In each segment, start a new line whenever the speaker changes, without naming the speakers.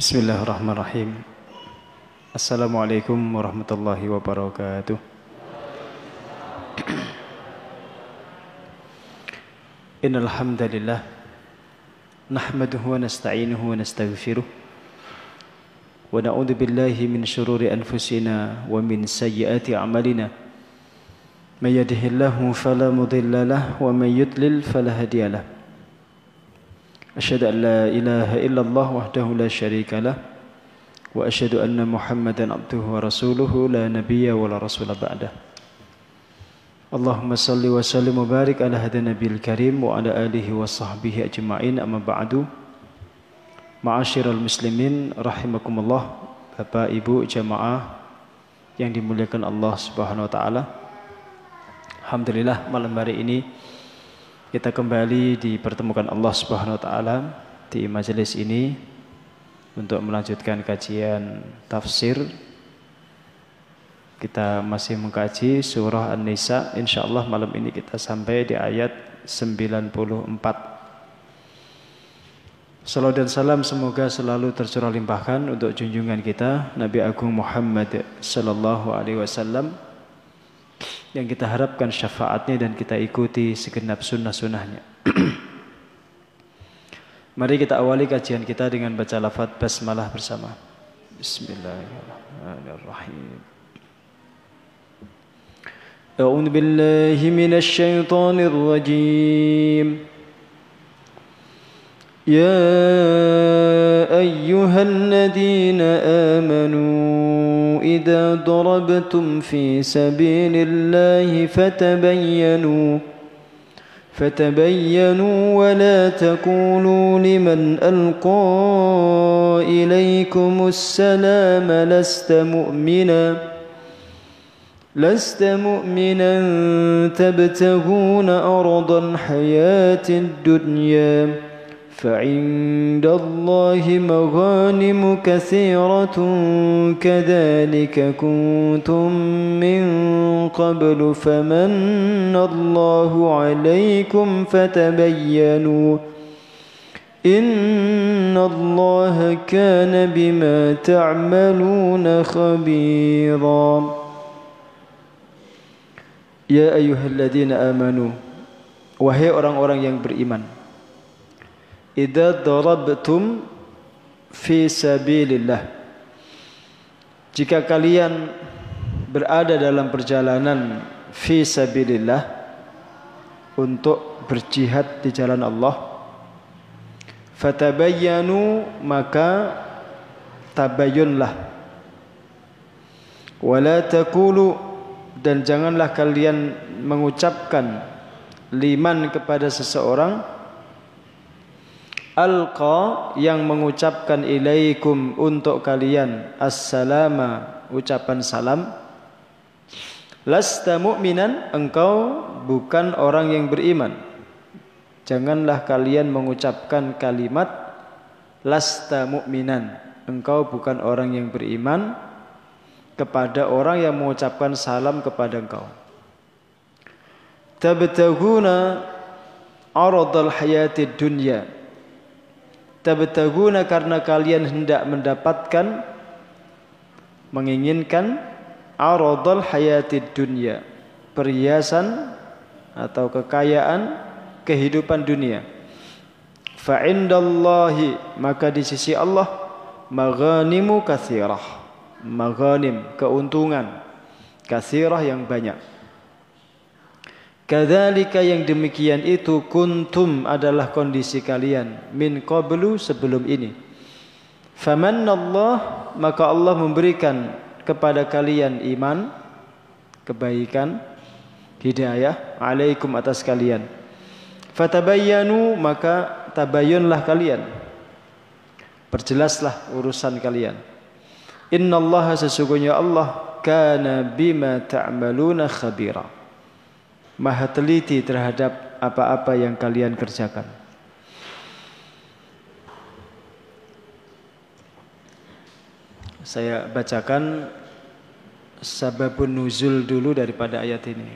Bismillahirrahmanirrahim. Assalamualaikum warahmatullahi wabarakatuh. Innal hamdalillah nahmaduhu wa nasta'inuhu wa nastaghfiruh wa na'udzu billahi min shururi anfusina wa min sayyiati a'malina. May yahdihillahu fala mudilla lahu wa may yudlil fala hadiya lahu. أشهد أن لا إله إلا الله وحده لا شريك له وأشهد أن محمدا عبده ورسوله لا نبي ولا رسول بعده اللهم صل وسلم وبارك على هذا النبي الكريم وعلى آله وصحبه أجمعين أما بعد معاشر المسلمين رحمكم الله Bapak Ibu jamaah yang dimuliakan Allah Subhanahu wa taala. Alhamdulillah malam hari ini kita kembali dipertemukan Allah Subhanahu wa taala di majelis ini untuk melanjutkan kajian tafsir. Kita masih mengkaji surah An-Nisa. Insyaallah malam ini kita sampai di ayat 94. Salam dan salam semoga selalu tercurah limpahkan untuk junjungan kita Nabi Agung Muhammad sallallahu alaihi wasallam yang kita harapkan syafaatnya dan kita ikuti segenap sunnah-sunnahnya. Mari kita awali kajian kita dengan baca lafaz basmalah bersama. Bismillahirrahmanirrahim. أعوذ بالله من الشيطان الرجيم يا أيها الذين آمنوا إذا ضربتم في سبيل الله فتبينوا فتبينوا ولا تقولوا لمن ألقى إليكم السلام لست مؤمنا لست مؤمنا تبتغون أرض الحياة الدنيا. فعند الله مغانم كثيرة كذلك كنتم من قبل فمن الله عليكم فتبينوا إن الله كان بما تعملون خبيرا. يا أيها الذين آمنوا وهي orang-orang yang beriman. Idza darabtum fi sabilillah. Jika kalian berada dalam perjalanan fi sabilillah untuk berjihad di jalan Allah fatabayyanu maka tabayyunlah. Wala taqulu dan janganlah kalian mengucapkan liman kepada seseorang Alqa yang mengucapkan ilaikum untuk kalian. Assalama ucapan salam. Lasta mu'minan engkau bukan orang yang beriman. Janganlah kalian mengucapkan kalimat Lasta mu'minan engkau bukan orang yang beriman kepada orang yang mengucapkan salam kepada engkau. Tabtaguna aradal hayatid dunya tabtaguna karena kalian hendak mendapatkan menginginkan aradul hayatid dunya perhiasan atau kekayaan kehidupan dunia. Fa indallahi maka di sisi Allah maghanimu kathirah. Maghanim keuntungan. Kathirah yang banyak Kadzalika yang demikian itu kuntum adalah kondisi kalian min qablu sebelum ini. Famannallah maka Allah memberikan kepada kalian iman, kebaikan, hidayah alaikum atas kalian. Fatabayyanu maka tabayyunlah kalian. Perjelaslah urusan kalian. Innallaha sesungguhnya Allah kana bima ta'maluna khabira maha teliti terhadap apa-apa yang kalian kerjakan. Saya bacakan sababun nuzul dulu daripada ayat ini.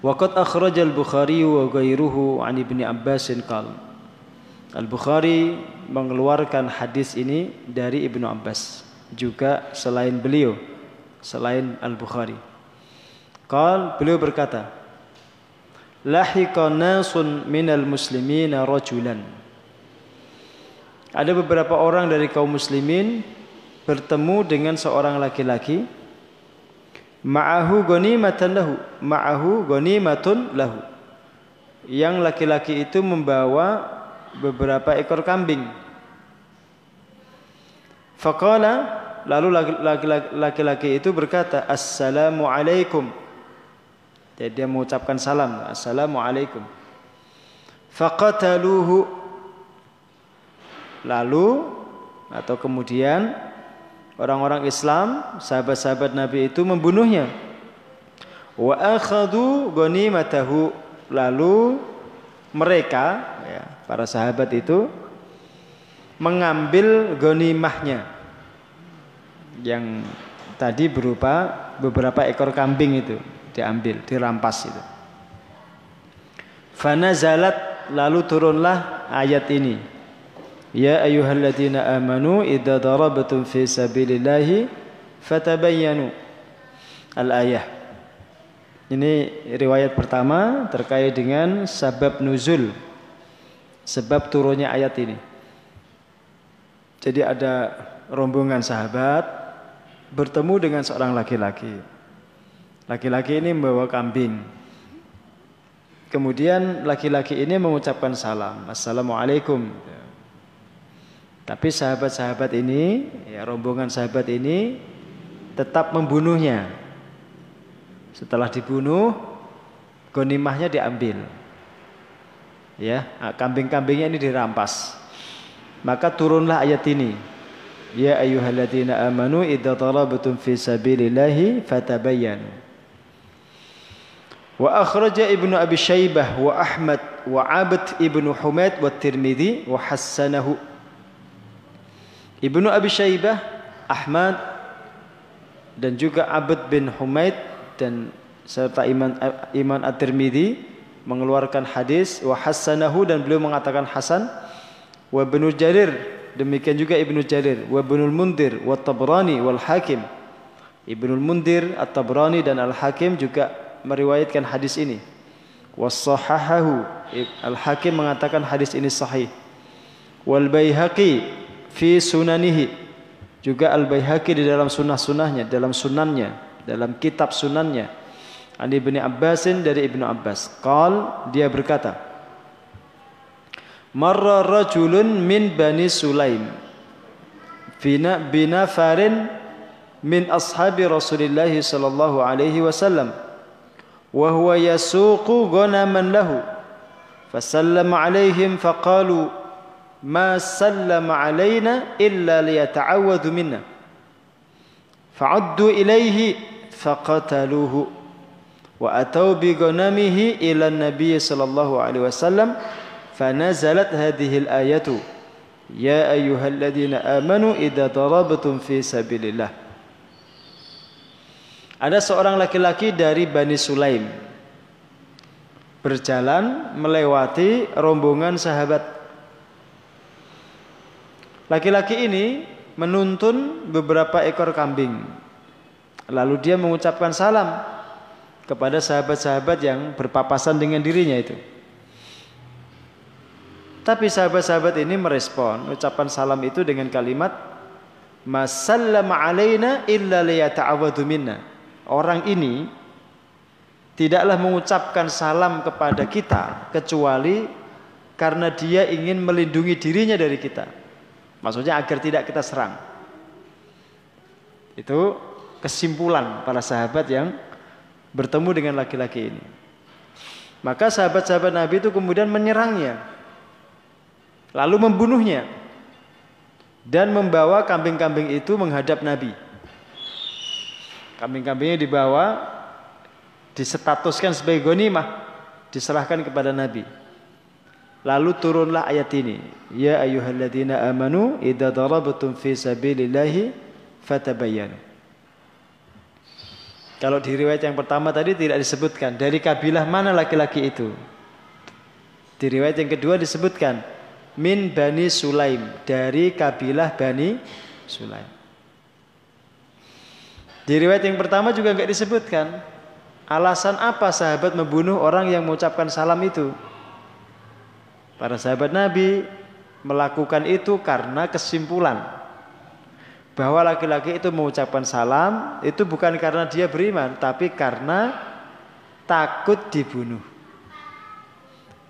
Waqad akhrajal Bukhari wa ghairuhu an Ibnu Abbas qala Al-Bukhari mengeluarkan hadis ini dari Ibnu Abbas juga selain beliau selain Al-Bukhari. Qal beliau berkata, Lahiqa nasun minal muslimina rajulan. Ada beberapa orang dari kaum muslimin bertemu dengan seorang laki-laki ma'ahu ghanimatan lahu, ma'ahu ghanimatun lahu. Yang laki-laki itu membawa beberapa ekor kambing. Faqala lalu laki-laki itu berkata assalamu alaikum. Jadi dia mengucapkan salam assalamu alaikum. Faqataluhu lalu atau kemudian orang-orang Islam sahabat-sahabat Nabi itu membunuhnya. Wa akhadhu ghanimatahu lalu mereka ya, para sahabat itu mengambil gonimahnya yang tadi berupa beberapa ekor kambing itu diambil, dirampas itu. Fanazalat lalu turunlah ayat ini. Ya ayyuhalladzina amanu idza darabtum fi sabilillahi fatabayyanu. Al-ayah. Ini riwayat pertama terkait dengan sabab nuzul sebab turunnya ayat ini. Jadi ada rombongan sahabat bertemu dengan seorang laki-laki. Laki-laki ini membawa kambing. Kemudian laki-laki ini mengucapkan salam, Assalamualaikum. Tapi sahabat-sahabat ini, ya rombongan sahabat ini tetap membunuhnya. Setelah dibunuh, gonimahnya diambil ya kambing-kambingnya ini dirampas maka turunlah ayat ini idza darabtum fi sabilillahi fatabayyanu. Wa akhraja ibnu abi syaibah wa ahmad wa abd ibnu humaid wa tirmidzi wa hassanahu. Ibnu abi syaibah ahmad dan juga abd bin humaid dan serta iman iman at-tirmidzi mengeluarkan hadis wa hasanahu dan beliau mengatakan hasan. Wa ibnu jarir demikian juga ibnu jarir wa ibnul mundir wa tabrani wal hakim. Ibnul mundir at-tabrani dan al hakim juga meriwayatkan hadis ini. Wasahahahu al hakim mengatakan hadis ini sahih. Wal baihaqi fi sunanihi. Juga al baihaqi di dalam sunnah-sunnahnya dalam sunannya dalam kitab sunannya. An Ibnu Abbasin dari Ibnu Abbas. Qal dia berkata, Marra rajulun min Bani Sulaim. Bina bina farin min ashabi Rasulillah sallallahu alaihi wasallam. Wa huwa yasuqu ghanaman lahu. Fasallama alaihim faqalu ma sallama alaina illa liyata'awwadhu minna. Fa'addu ilaihi faqataluhu. Wa atau bi ghanamihi ila nabi sallallahu alaihi wasallam fanazalat hadhihi al-ayatu ya ayyuhalladzina amanu idza darabtum fi sabilillah ada seorang laki-laki dari Bani Sulaim berjalan melewati rombongan sahabat. Laki-laki ini menuntun beberapa ekor kambing. Lalu dia mengucapkan salam kepada sahabat-sahabat yang berpapasan dengan dirinya itu. Tapi sahabat-sahabat ini merespon ucapan salam itu dengan kalimat Masallama alaina illa liyata'awadu minna. Orang ini tidaklah mengucapkan salam kepada kita kecuali karena dia ingin melindungi dirinya dari kita. Maksudnya agar tidak kita serang. Itu kesimpulan para sahabat yang bertemu dengan laki-laki ini. Maka sahabat-sahabat Nabi itu kemudian menyerangnya. Lalu membunuhnya. Dan membawa kambing-kambing itu menghadap Nabi. Kambing-kambingnya dibawa disetatuskan sebagai gonimah diserahkan kepada Nabi. Lalu turunlah ayat ini. Ya ayyuhalladzina amanu idza darabtum fi sabilillahi fatabayyanu. Kalau di riwayat yang pertama tadi tidak disebutkan dari kabilah mana laki-laki itu. Di riwayat yang kedua disebutkan min Bani Sulaim dari kabilah Bani Sulaim. Di riwayat yang pertama juga nggak disebutkan alasan apa sahabat membunuh orang yang mengucapkan salam itu. Para sahabat Nabi melakukan itu karena kesimpulan bahwa laki-laki itu mengucapkan salam itu bukan karena dia beriman tapi karena takut dibunuh.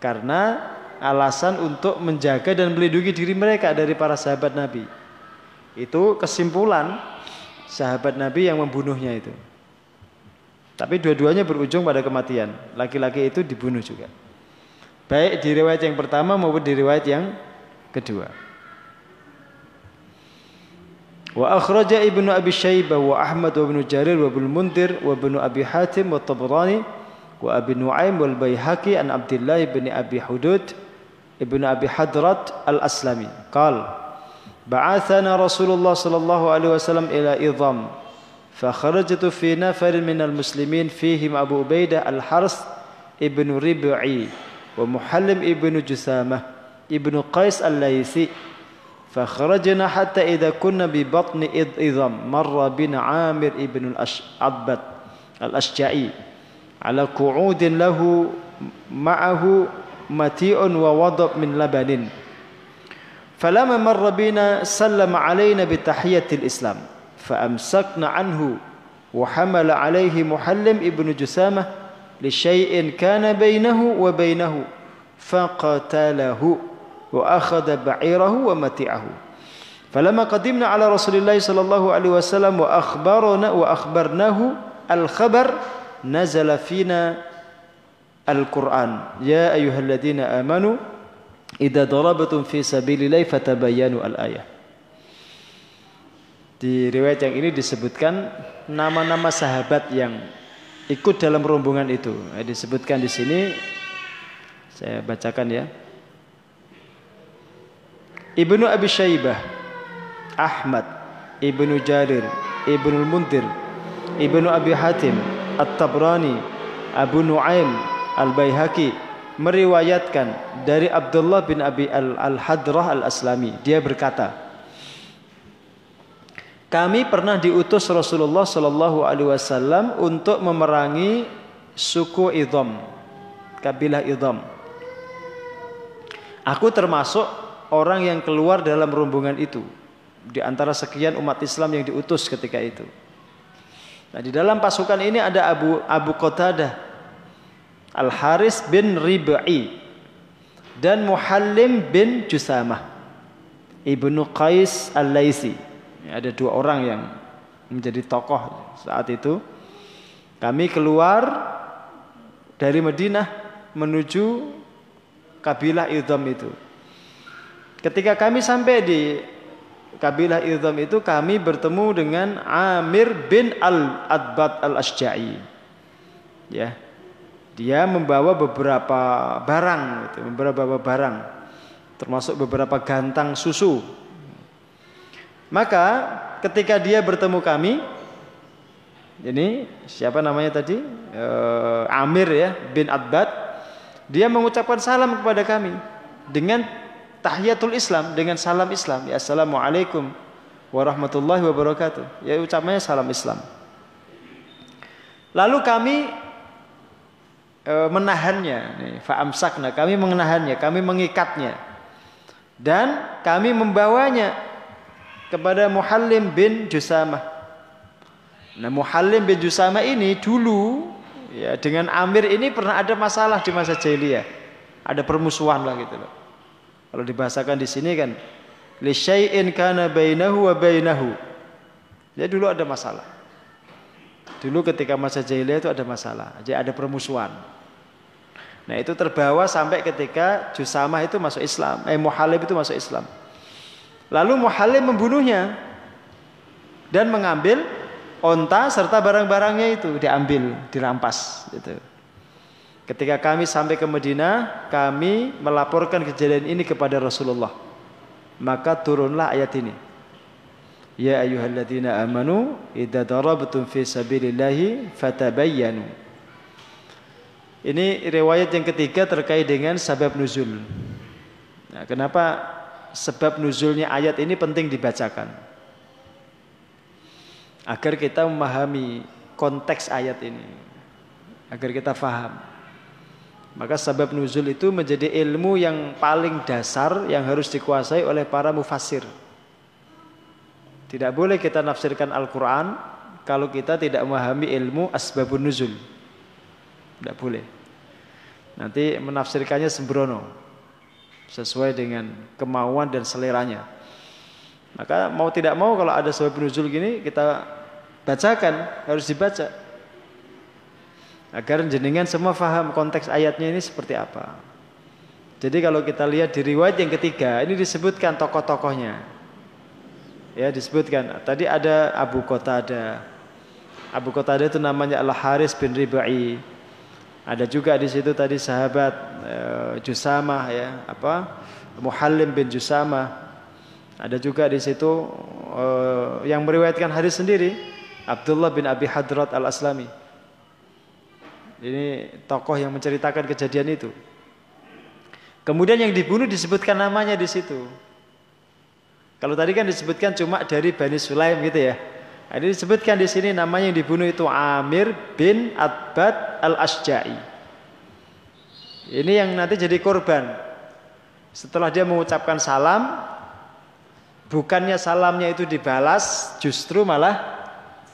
Karena alasan untuk menjaga dan melindungi diri mereka dari para sahabat Nabi. Itu kesimpulan sahabat Nabi yang membunuhnya itu. Tapi dua-duanya berujung pada kematian. Laki-laki itu dibunuh juga. Baik di riwayat yang pertama maupun di riwayat yang kedua. Wa akhraja Ibnu Abi Syaibah wa Ahmad wa Ibnu Jarir wa Ibnu Mundir wa Ibnu Abi Hatim wa Tabrani wa Abi Nuaim wal Baihaqi an Abdullah bin Abi Hudud ابن أبي حضرت الأسلمي. قال بعثنا رسول الله صلى الله عليه وسلم إلى إظام فخرجت في نفر من المسلمين فيهم أبو عبيدة الحرث ابن ربعي ومحلم ابن جثامة ابن قيس الليثي. فخرجنا حتى إذا كنا ببطن إظام مر بنا عامر ابن الأشعبت الأشجعي. على قعود له معه متيء ووضع من لبن. فلما مر بنا سلم علينا بتحية الإسلام فأمسكنا عنه وحمل عليه محلم ابن جسامة لشيء كان بينه وبينه فقتله وأخذ بعيره ومتعه فلما قدمنا على رسول الله صلى الله عليه وسلم وأخبرنا وأخبرناه الخبر نزل فينا Al-Quran Ya ayuhalladzina amanu Idza darabatum fi sabilillahi fatabayyanu al-ayah Di riwayat yang ini disebutkan nama-nama sahabat yang ikut dalam rombongan itu. Eh, disebutkan di sini saya bacakan ya. Ibnu Abi Syaibah, Ahmad, Ibnu Jarir, Ibnu Muntir, Ibnu Abi Hatim, At-Tabrani, Abu Nuaim, Al-Baihaqi meriwayatkan dari Abdullah bin Abi Al-Hadrah Al-Aslami. Dia berkata, kami pernah diutus Rasulullah Shallallahu Alaihi Wasallam untuk memerangi suku Idom, kabilah Idom. Aku termasuk orang yang keluar dalam rombongan itu di antara sekian umat Islam yang diutus ketika itu. Nah, di dalam pasukan ini ada Abu Abu Qatadah Al-Haris bin Rib'i dan Muhallim bin Jusamah Ibnu Qais Al-Laisi. Ada dua orang yang menjadi tokoh saat itu. Kami keluar dari Madinah menuju kabilah Idham itu. Ketika kami sampai di kabilah Idham itu kami bertemu dengan Amir bin Al-Adbat Al-Asja'i. Ya, dia membawa beberapa barang, gitu, beberapa barang, termasuk beberapa gantang susu. Maka ketika dia bertemu kami, ini siapa namanya tadi? E, Amir ya bin Adbad. Dia mengucapkan salam kepada kami dengan tahiyatul Islam, dengan salam Islam. Ya assalamualaikum warahmatullahi wabarakatuh. Ya ucapannya salam Islam. Lalu kami menahannya. Nih faamsakna kami menahannya kami mengikatnya. Dan kami membawanya kepada Muhallim bin Jusamah. Nah Muhallim bin Jusamah ini dulu ya dengan Amir ini pernah ada masalah di masa jahiliyah. Ada permusuhan lah gitu loh. Kalau dibahasakan di sini kan li kana bainahu wa bainahu. Ya dulu ada masalah. Dulu ketika masa jahiliyah itu ada masalah, jadi ada permusuhan. Nah itu terbawa sampai ketika Jusamah itu masuk Islam, eh Muhalib itu masuk Islam. Lalu Muhalib membunuhnya dan mengambil onta serta barang-barangnya itu diambil, dirampas. Gitu. Ketika kami sampai ke Madinah, kami melaporkan kejadian ini kepada Rasulullah. Maka turunlah ayat ini. Ya ayyuhalladzina amanu idza darabtum fi sabilillahi fatabayyanu. Ini riwayat yang ketiga terkait dengan sabab nuzul. Nah, kenapa sebab nuzulnya ayat ini penting dibacakan? Agar kita memahami konteks ayat ini. Agar kita faham. Maka sebab nuzul itu menjadi ilmu yang paling dasar yang harus dikuasai oleh para mufassir. Tidak boleh kita nafsirkan Al-Quran kalau kita tidak memahami ilmu asbabun nuzul. Tidak boleh. Nanti menafsirkannya sembrono. Sesuai dengan kemauan dan seleranya. Maka mau tidak mau kalau ada sebab nuzul gini kita bacakan, harus dibaca. Agar jenengan semua faham konteks ayatnya ini seperti apa. Jadi kalau kita lihat di riwayat yang ketiga, ini disebutkan tokoh-tokohnya ya disebutkan tadi ada Abu Qatada Abu Qatada itu namanya Al Haris bin Ribai ada juga di situ tadi sahabat uh, Jusamah ya apa? Muhallim bin Jusamah ada juga di situ uh, yang meriwayatkan hadis sendiri Abdullah bin Abi Hadrat Al Aslami ini tokoh yang menceritakan kejadian itu. Kemudian yang dibunuh disebutkan namanya di situ. Kalau tadi kan disebutkan cuma dari Bani Sulaim gitu ya. Nah, ini disebutkan di sini namanya yang dibunuh itu Amir bin Adbad al-Asja'i. Ini yang nanti jadi korban. Setelah dia mengucapkan salam, bukannya salamnya itu dibalas, justru malah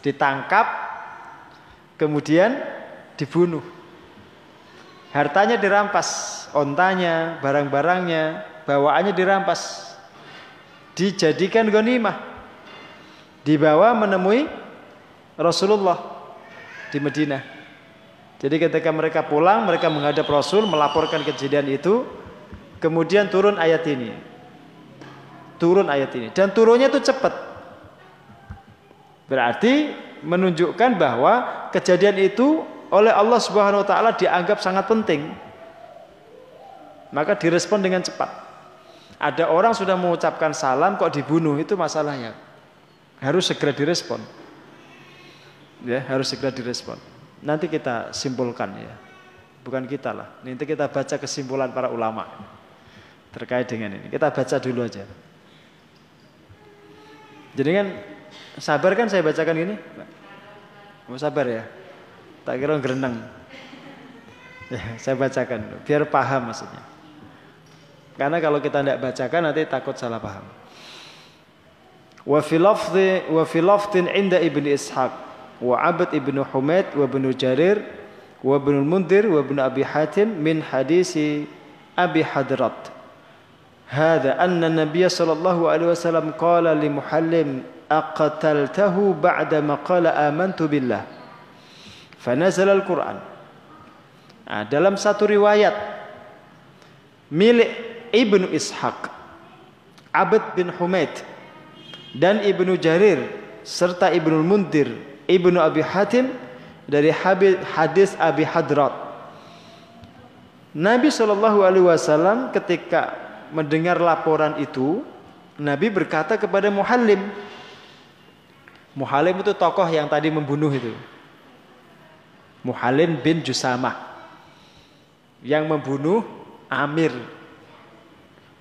ditangkap, kemudian dibunuh. Hartanya dirampas, ontanya, barang-barangnya, bawaannya dirampas dijadikan ghanimah dibawa menemui Rasulullah di Madinah. Jadi ketika mereka pulang, mereka menghadap Rasul melaporkan kejadian itu, kemudian turun ayat ini. Turun ayat ini dan turunnya itu cepat. Berarti menunjukkan bahwa kejadian itu oleh Allah Subhanahu wa taala dianggap sangat penting. Maka direspon dengan cepat. Ada orang sudah mengucapkan salam kok dibunuh itu masalahnya. Harus segera direspon. Ya, harus segera direspon. Nanti kita simpulkan ya. Bukan kita lah. Nanti kita baca kesimpulan para ulama terkait dengan ini. Kita baca dulu aja. Jadi kan sabar kan saya bacakan ini? Mau sabar ya? Tak kira gerenang. Ya, saya bacakan biar paham maksudnya. Karena kalau kita tidak bacakan nanti takut salah paham. وفي لفظ وفي لفظ عند ابن إسحاق وعبد ابن حميد وابن جرير وابن المنذر وابن أبي حاتم من حديث أبي حضرت هذا أن النبي صلى الله عليه وسلم قال لمحلم أقتلته بعدما قال آمنت بالله. فنزل القرآن. آه، dalam satu riwayat milik Ibnu Ishaq Abid bin Humaid dan Ibnu Jarir serta Ibnu Mundir, Ibnu Abi Hatim dari hadis Abi Hadrat. Nabi Shallallahu Alaihi Wasallam ketika mendengar laporan itu, Nabi berkata kepada Muhallim. Muhallim itu tokoh yang tadi membunuh itu. Muhallim bin Jusamah yang membunuh Amir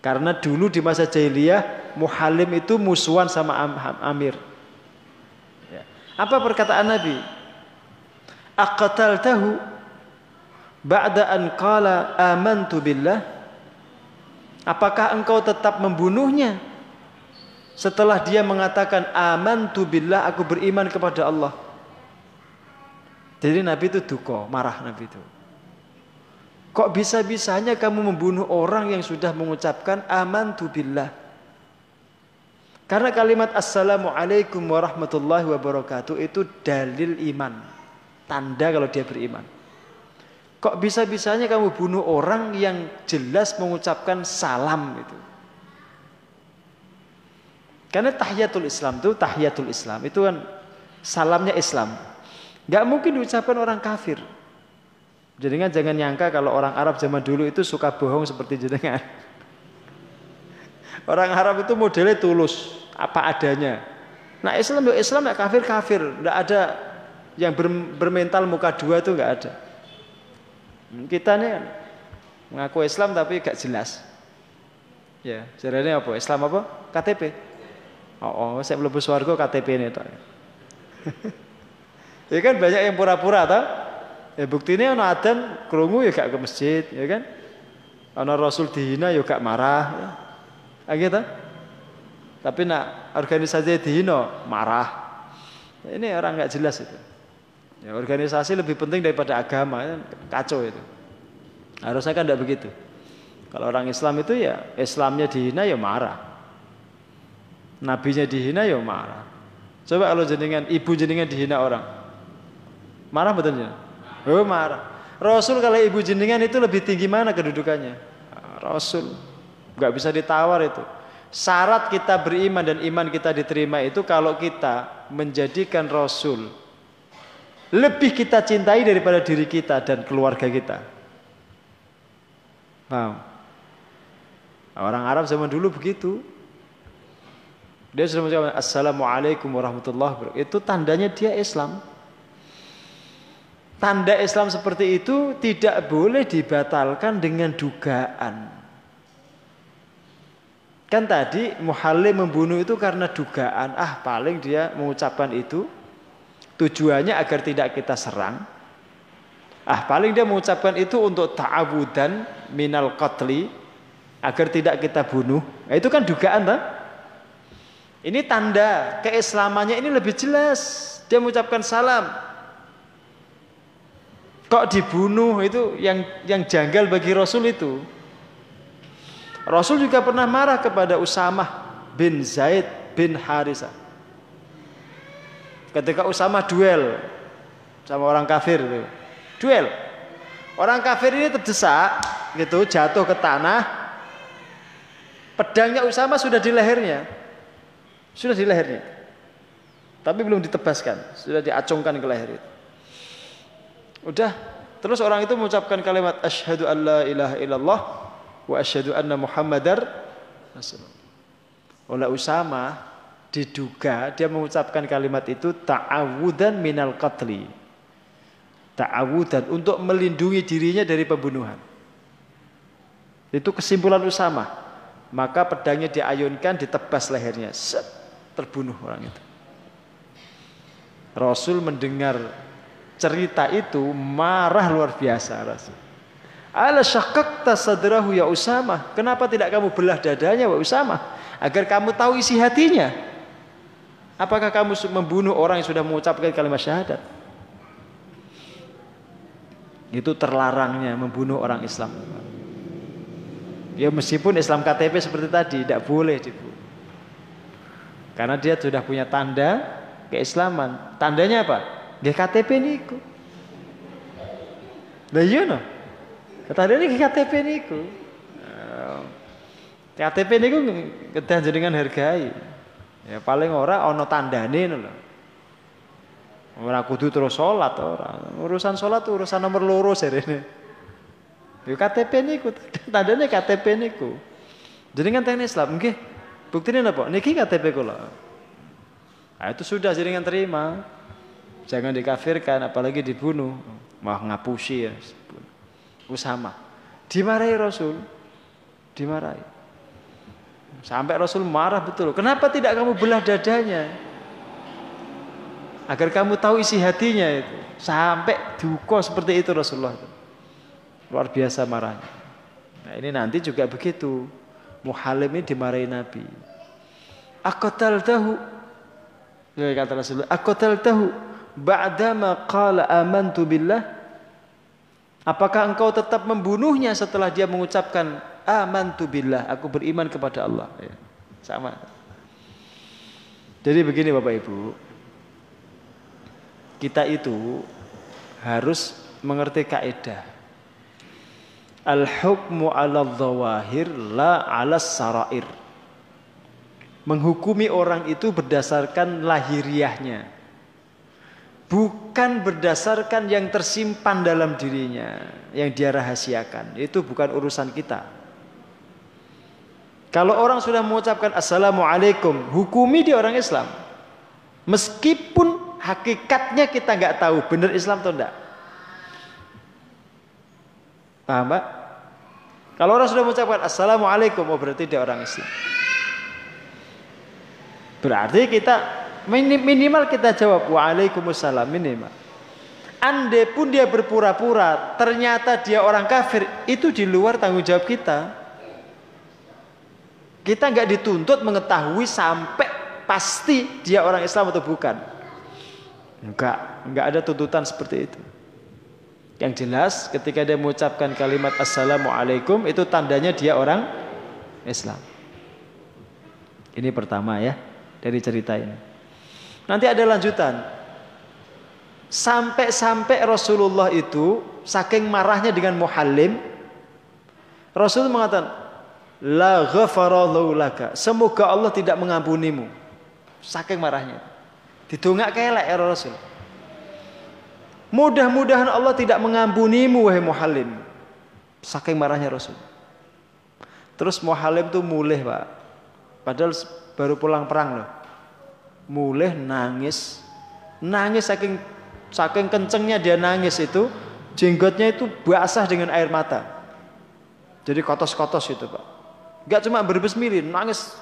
karena dulu di masa jahiliyah Muhalim itu musuhan sama Amir. Ya. Apa perkataan Nabi? tahu ba'da an qala amantu billah? Apakah engkau tetap membunuhnya setelah dia mengatakan amantu billah aku beriman kepada Allah? Jadi Nabi itu duko, marah Nabi itu. Kok bisa-bisanya kamu membunuh orang yang sudah mengucapkan amantu billah? Karena kalimat assalamualaikum warahmatullahi wabarakatuh itu dalil iman. Tanda kalau dia beriman. Kok bisa-bisanya kamu bunuh orang yang jelas mengucapkan salam itu? Karena tahiyatul Islam itu tahiyatul Islam itu kan salamnya Islam. Gak mungkin diucapkan orang kafir. Jenengan jangan nyangka kalau orang Arab zaman dulu itu suka bohong seperti jenengan. Orang Arab itu modelnya tulus, apa adanya. Nah Islam ya Islam ya kafir kafir, tidak ada yang bermental muka dua itu nggak ada. Kita nih mengaku Islam tapi gak jelas. Ya, jarane apa? Islam apa? KTP. Oh, oh saya belum swarga KTP ini ya kan banyak yang pura-pura tau. Ya buktinya ana adzan krungu ya gak ke masjid, ya kan? Ana Rasul dihina ya gak marah. Ya. Gitu. Tapi nak organisasi dihina marah. Ini orang nggak jelas itu. Ya, organisasi lebih penting daripada agama, kan kacau itu. Harusnya kan tidak begitu. Kalau orang Islam itu ya Islamnya dihina ya marah. Nabinya dihina ya marah. Coba kalau jenengan ibu jenengan dihina orang. Marah betulnya? Oh marah. Rasul kalau ibu jenengan itu lebih tinggi mana kedudukannya? Rasul. nggak bisa ditawar itu. Syarat kita beriman dan iman kita diterima itu kalau kita menjadikan Rasul lebih kita cintai daripada diri kita dan keluarga kita. Paham? Orang Arab zaman dulu begitu. Dia sudah mengucapkan Assalamualaikum warahmatullahi wabarakatuh. Itu tandanya dia Islam. Tanda Islam seperti itu tidak boleh dibatalkan dengan dugaan. Kan tadi muhalli membunuh itu karena dugaan. Ah paling dia mengucapkan itu tujuannya agar tidak kita serang. Ah paling dia mengucapkan itu untuk ta'awudan minal qatli agar tidak kita bunuh. Nah, itu kan dugaan tak? Ini tanda keislamannya ini lebih jelas. Dia mengucapkan salam. Kok dibunuh itu yang yang janggal bagi Rasul itu. Rasul juga pernah marah kepada Usamah bin Zaid bin Harisa. Ketika Usamah duel sama orang kafir itu. Duel. Orang kafir ini terdesak gitu, jatuh ke tanah, Pedangnya Usama sudah di lehernya. Sudah di lehernya. Tapi belum ditebaskan, sudah diacungkan ke leher. Udah, terus orang itu mengucapkan kalimat asyhadu alla ilaha illallah wa asyhadu anna muhammadar rasulullah. Oleh Usama diduga dia mengucapkan kalimat itu ta'awudan minal qatli. Ta'awudan untuk melindungi dirinya dari pembunuhan. Itu kesimpulan Usama maka pedangnya diayunkan ditebas lehernya set terbunuh orang itu Rasul mendengar cerita itu marah luar biasa Rasul ala syakakta sadrahu ya Usama kenapa tidak kamu belah dadanya wa Usama agar kamu tahu isi hatinya apakah kamu membunuh orang yang sudah mengucapkan kalimat syahadat itu terlarangnya membunuh orang Islam Ya meskipun Islam KTP seperti tadi tidak boleh dibunuh. Karena dia sudah punya tanda keislaman. Tandanya apa? Dia KTP niku. Lah iya no. Tandanya KTP niku. Eh, KTP niku kedah jenengan hargai. Ya paling ora ana tandane lho. Ora kudu terus salat ora. Urusan salat urusan nomor loro serene. Yo KTP niku, tandane KTP niku. Jenengan teng Islam nggih. Buktine napa? Niki KTP kula. Nah, itu sudah jenengan terima. Jangan dikafirkan apalagi dibunuh. Mau ngapusi ya. Usama. Dimarahi Rasul. Dimarahi. Sampai Rasul marah betul. Kenapa tidak kamu belah dadanya? Agar kamu tahu isi hatinya itu. Sampai duko seperti itu Rasulullah. Luar biasa marahnya. Nah ini nanti juga begitu. Muhalim ini dimarahi Nabi. Akotal tahu. Kata Rasulullah. Akotal tahu. Ba'dama qala amantu billah. Apakah engkau tetap membunuhnya setelah dia mengucapkan amantu billah. Aku beriman kepada Allah. Ya, sama. Jadi begini Bapak Ibu. Kita itu harus mengerti kaidah Al-hukmu ala dhawahir la ala sarair. Menghukumi orang itu berdasarkan lahiriahnya. Bukan berdasarkan yang tersimpan dalam dirinya. Yang dia rahasiakan. Itu bukan urusan kita. Kalau orang sudah mengucapkan Assalamualaikum. Hukumi dia orang Islam. Meskipun hakikatnya kita nggak tahu benar Islam atau enggak. Paham Pak? Kalau orang sudah mengucapkan Assalamualaikum, oh berarti dia orang Islam. Berarti kita minimal kita jawab Waalaikumsalam minimal. Andai pun dia berpura-pura, ternyata dia orang kafir, itu di luar tanggung jawab kita. Kita nggak dituntut mengetahui sampai pasti dia orang Islam atau bukan. Enggak, enggak ada tuntutan seperti itu. Yang jelas ketika dia mengucapkan kalimat Assalamualaikum itu tandanya dia orang Islam. Ini pertama ya dari cerita ini. Nanti ada lanjutan. Sampai-sampai Rasulullah itu saking marahnya dengan muhallim, Rasul mengatakan, La ghafarallahu laka. Semoga Allah tidak mengampunimu. Saking marahnya. Didongak kelek ya Rasul. Mudah-mudahan Allah tidak mengampunimu wahai muhallim. Saking marahnya Rasul. Terus muhallim tuh mulih pak. Padahal baru pulang perang loh. Mulih nangis. Nangis saking Saking kencengnya dia nangis itu, jenggotnya itu basah dengan air mata. Jadi kotos-kotos itu pak. Gak cuma berbesmili, nangis.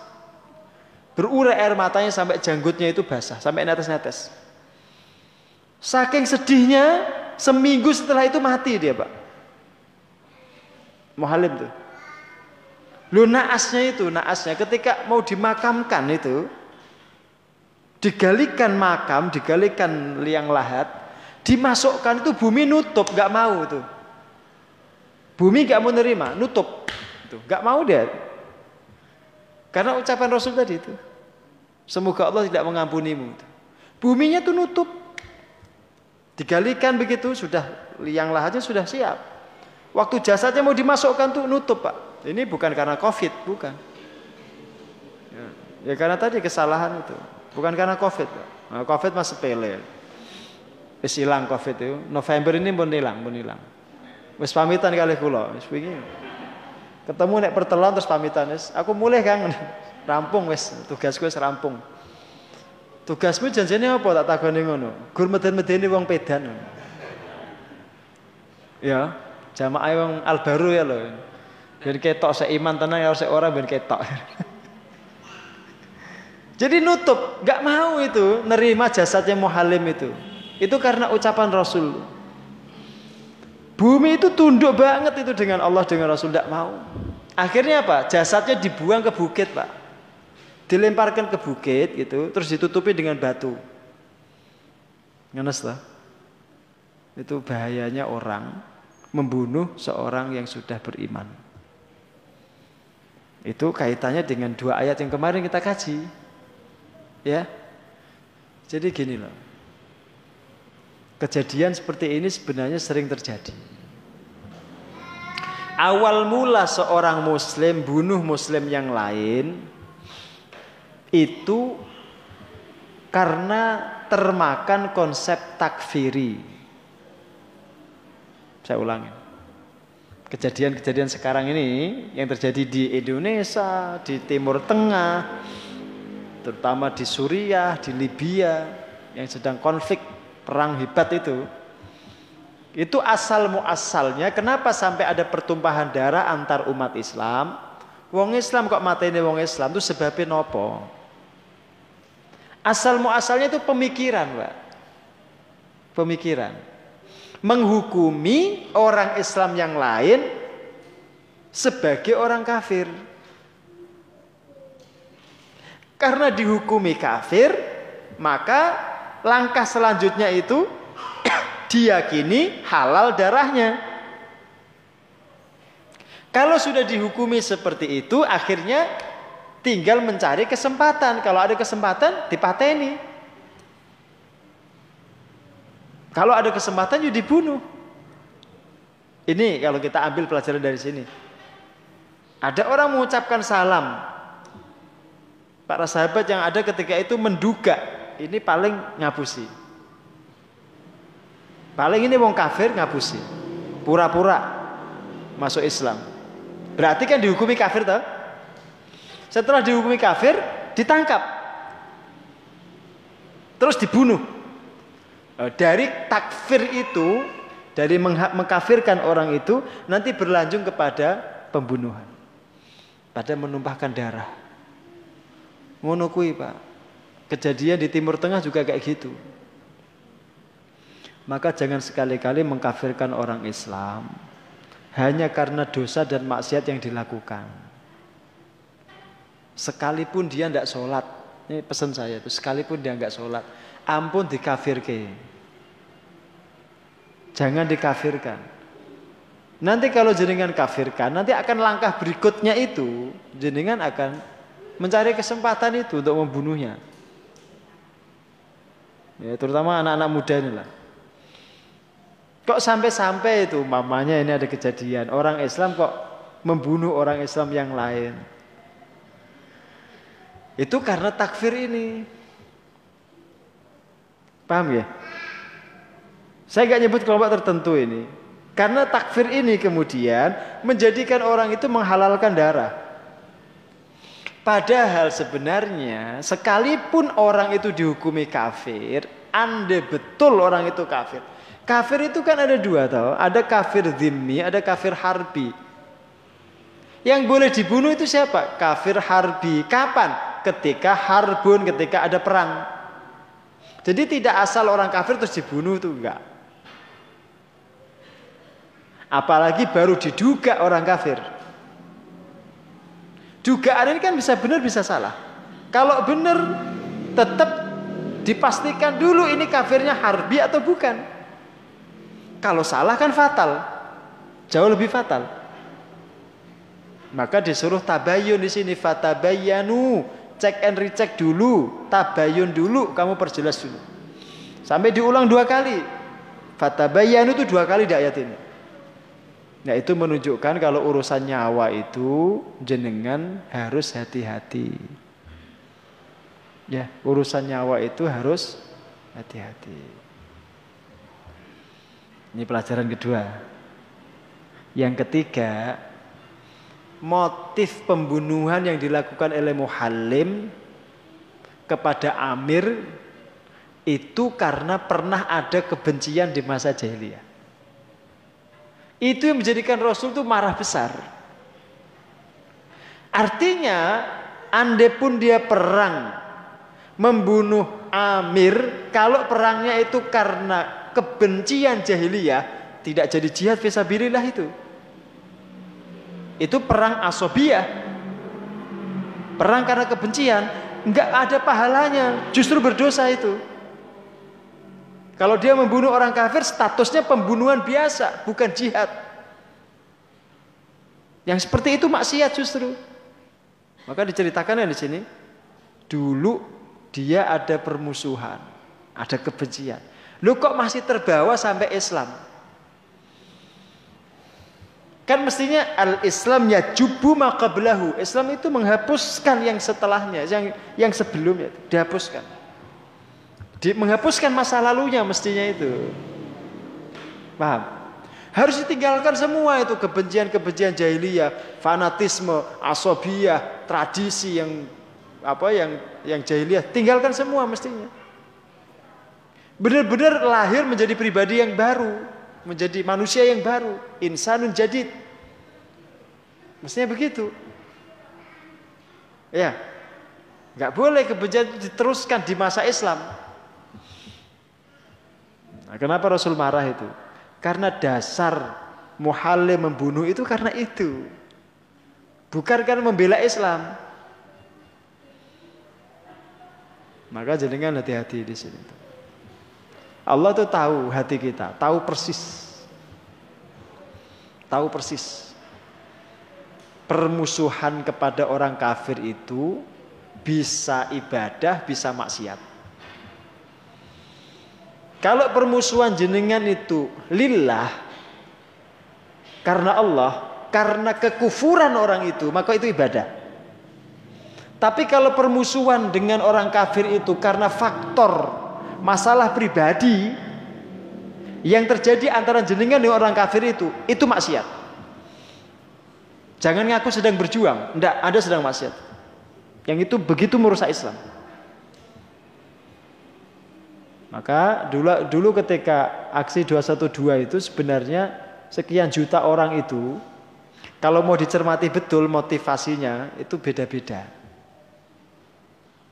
Berurai air matanya sampai janggutnya itu basah, sampai netes-netes. Saking sedihnya, seminggu setelah itu mati dia pak. Muhalim tuh. Lu naasnya itu, naasnya ketika mau dimakamkan itu, digalikan makam, digalikan liang lahat, dimasukkan itu bumi nutup, gak mau itu. Bumi gak mau nerima, nutup. Itu, gak mau dia. Karena ucapan Rasul tadi itu. Semoga Allah tidak mengampunimu. Buminya tuh nutup. Digalikan begitu sudah liang lahatnya sudah siap. Waktu jasadnya mau dimasukkan tuh nutup pak. Ini bukan karena covid, bukan. Ya, ya karena tadi kesalahan itu. Bukan karena covid. Nah, covid masih sepele. Wis ilang Covid itu. November ini pun hilang, pun hilang. Wis pamitan kali kula, wis wingi. Ketemu nek pertelon terus pamitan wis. Aku mulai Kang. Rampung wis, tugasku wis rampung. Tugasmu janjane apa tak takoni ngono? Gur meden-medeni wong pedan. Ya, jamaah wong albaru ya lho. Ben ketok seiman tenang ya ora ben ketok. Jadi nutup, gak mau itu nerima jasadnya muhalim itu. Itu karena ucapan Rasul. Bumi itu tunduk banget itu dengan Allah dengan Rasul tidak mau. Akhirnya apa? Jasadnya dibuang ke bukit, Pak. Dilemparkan ke bukit gitu, terus ditutupi dengan batu. Ngenes lah. Itu bahayanya orang membunuh seorang yang sudah beriman. Itu kaitannya dengan dua ayat yang kemarin kita kaji. Ya. Jadi gini loh. Kejadian seperti ini sebenarnya sering terjadi. Awal mula seorang muslim bunuh muslim yang lain itu karena termakan konsep takfiri. Saya ulangi. Kejadian-kejadian sekarang ini yang terjadi di Indonesia, di Timur Tengah, terutama di Suriah, di Libya yang sedang konflik perang hebat itu. Itu asal muasalnya kenapa sampai ada pertumpahan darah antar umat Islam? Wong Islam kok mati ini wong Islam itu sebabnya nopo? Asal muasalnya itu pemikiran Pak. Pemikiran. Menghukumi orang Islam yang lain sebagai orang kafir karena dihukumi kafir maka langkah selanjutnya itu diyakini halal darahnya. Kalau sudah dihukumi seperti itu, akhirnya tinggal mencari kesempatan. Kalau ada kesempatan, dipateni. Kalau ada kesempatan, yuk dibunuh. Ini kalau kita ambil pelajaran dari sini. Ada orang mengucapkan salam. Para sahabat yang ada ketika itu menduga ini paling ngapusi. Paling ini wong kafir ngapusi. Pura-pura masuk Islam. Berarti kan dihukumi kafir toh? Setelah dihukumi kafir, ditangkap. Terus dibunuh. Eh, dari takfir itu, dari mengkafirkan orang itu nanti berlanjut kepada pembunuhan. Pada menumpahkan darah. Ngono Pak. Kejadian di Timur Tengah juga kayak gitu. Maka jangan sekali-kali mengkafirkan orang Islam hanya karena dosa dan maksiat yang dilakukan. Sekalipun dia tidak sholat, ini pesan saya itu, sekalipun dia nggak sholat, ampun dikafirke. Jangan dikafirkan. Nanti kalau jenengan kafirkan, nanti akan langkah berikutnya itu, jenengan akan mencari kesempatan itu untuk membunuhnya. Ya, terutama anak-anak muda ini lah. Kok sampai-sampai itu mamanya ini ada kejadian orang Islam kok membunuh orang Islam yang lain. Itu karena takfir ini. Paham ya? Saya gak nyebut kelompok tertentu ini. Karena takfir ini kemudian menjadikan orang itu menghalalkan darah. Padahal sebenarnya sekalipun orang itu dihukumi kafir, anda betul orang itu kafir. Kafir itu kan ada dua tau. Ada kafir zimmi, ada kafir harbi. Yang boleh dibunuh itu siapa? Kafir harbi. Kapan? Ketika harbun, ketika ada perang. Jadi tidak asal orang kafir terus dibunuh itu enggak. Apalagi baru diduga orang kafir. Dugaan ini kan bisa benar bisa salah. Kalau benar tetap dipastikan dulu ini kafirnya harbi atau bukan. Kalau salah kan fatal. Jauh lebih fatal. Maka disuruh tabayun di sini fatabayanu, cek and recheck dulu, tabayun dulu, kamu perjelas dulu. Sampai diulang dua kali. Fatabayanu itu dua kali di ayat ini. Nah itu menunjukkan kalau urusan nyawa itu jenengan harus hati-hati. Ya, urusan nyawa itu harus hati-hati. Ini pelajaran kedua. Yang ketiga, motif pembunuhan yang dilakukan oleh Muhallim kepada Amir itu karena pernah ada kebencian di masa jahiliyah. Itu yang menjadikan Rasul itu marah besar. Artinya, andai pun dia perang membunuh Amir, kalau perangnya itu karena kebencian jahiliyah tidak jadi jihad fisabilillah itu. Itu perang asobiyah. Perang karena kebencian, enggak ada pahalanya, justru berdosa itu. Kalau dia membunuh orang kafir, statusnya pembunuhan biasa, bukan jihad. Yang seperti itu maksiat justru. Maka diceritakan di sini, dulu dia ada permusuhan, ada kebencian. Lu kok masih terbawa sampai Islam? Kan mestinya al-Islam ya jubu maqablahu. Islam itu menghapuskan yang setelahnya, yang yang sebelumnya dihapuskan. Di, menghapuskan masa lalunya mestinya itu. Paham? Harus ditinggalkan semua itu kebencian-kebencian jahiliyah, fanatisme, asobiyah, tradisi yang apa yang yang jahiliyah, tinggalkan semua mestinya. Benar-benar lahir menjadi pribadi yang baru, menjadi manusia yang baru, insanun jadid. Mestinya begitu. Ya. nggak boleh kebencian diteruskan di masa Islam. Nah, kenapa Rasul marah itu? Karena dasar muhalim membunuh itu karena itu. Bukan karena membela Islam. Maka jenengan hati-hati di sini. Allah tuh tahu hati kita, tahu persis. Tahu persis. Permusuhan kepada orang kafir itu bisa ibadah, bisa maksiat. Kalau permusuhan jenengan itu lillah karena Allah, karena kekufuran orang itu, maka itu ibadah. Tapi kalau permusuhan dengan orang kafir itu karena faktor masalah pribadi yang terjadi antara jenengan dengan orang kafir itu, itu maksiat. Jangan ngaku sedang berjuang, enggak, ada sedang maksiat. Yang itu begitu merusak Islam. Maka dulu dulu ketika aksi 212 itu sebenarnya sekian juta orang itu Kalau mau dicermati betul motivasinya itu beda-beda.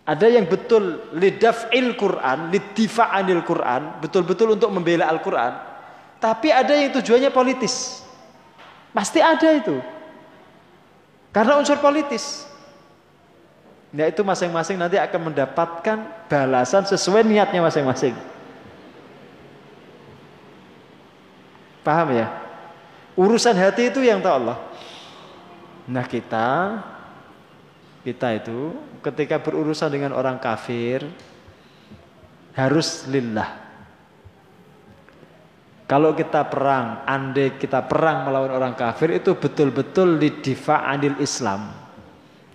Ada yang betul lidaf'il Quran, lidifa'anil Quran, betul-betul untuk membela Al-Quran. Tapi ada yang tujuannya politis. Pasti ada itu. Karena unsur politis. Nah itu masing-masing nanti akan mendapatkan balasan sesuai niatnya masing-masing. Paham ya? Urusan hati itu yang tahu Allah. Nah kita kita itu ketika berurusan dengan orang kafir harus lillah. Kalau kita perang, andai kita perang melawan orang kafir itu betul-betul lidifa anil Islam.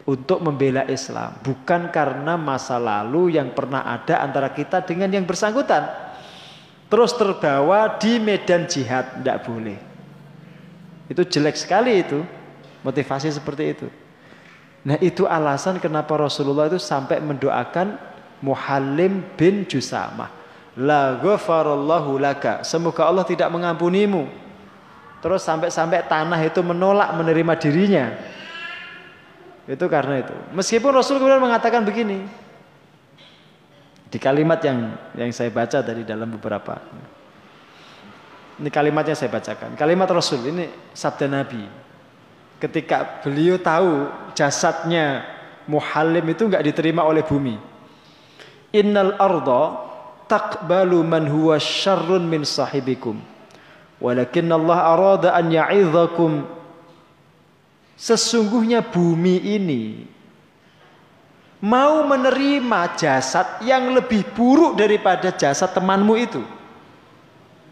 Untuk membela Islam. Bukan karena masa lalu yang pernah ada antara kita dengan yang bersangkutan. Terus terbawa di medan jihad. Tidak boleh. Itu jelek sekali itu. Motivasi seperti itu. Nah itu alasan kenapa Rasulullah itu sampai mendoakan Muhallim bin Jusamah. La ghafarallahu laka. Semoga Allah tidak mengampunimu. Terus sampai-sampai tanah itu menolak menerima dirinya. Itu karena itu. Meskipun Rasul kemudian mengatakan begini. Di kalimat yang yang saya baca dari dalam beberapa. Ini kalimatnya saya bacakan. Kalimat Rasul ini sabda Nabi ketika beliau tahu jasadnya Muhallim itu nggak diterima oleh bumi. Innal arda taqbalu man huwa syarrun min sahibikum. Walakin Allah arada an ya'idhakum. Sesungguhnya bumi ini mau menerima jasad yang lebih buruk daripada jasad temanmu itu.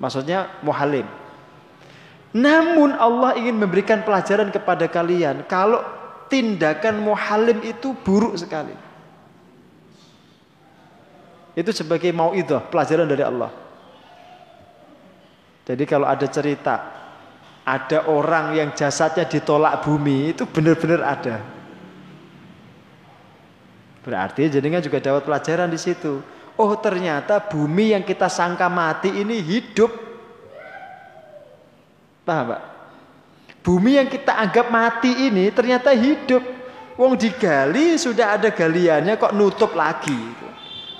Maksudnya Muhallim. Namun Allah ingin memberikan pelajaran kepada kalian kalau tindakan muhalim itu buruk sekali. Itu sebagai mau itu pelajaran dari Allah. Jadi kalau ada cerita ada orang yang jasadnya ditolak bumi itu benar-benar ada. Berarti jadinya juga dapat pelajaran di situ. Oh ternyata bumi yang kita sangka mati ini hidup Paham Pak? Bumi yang kita anggap mati ini ternyata hidup. Wong digali sudah ada galiannya kok nutup lagi.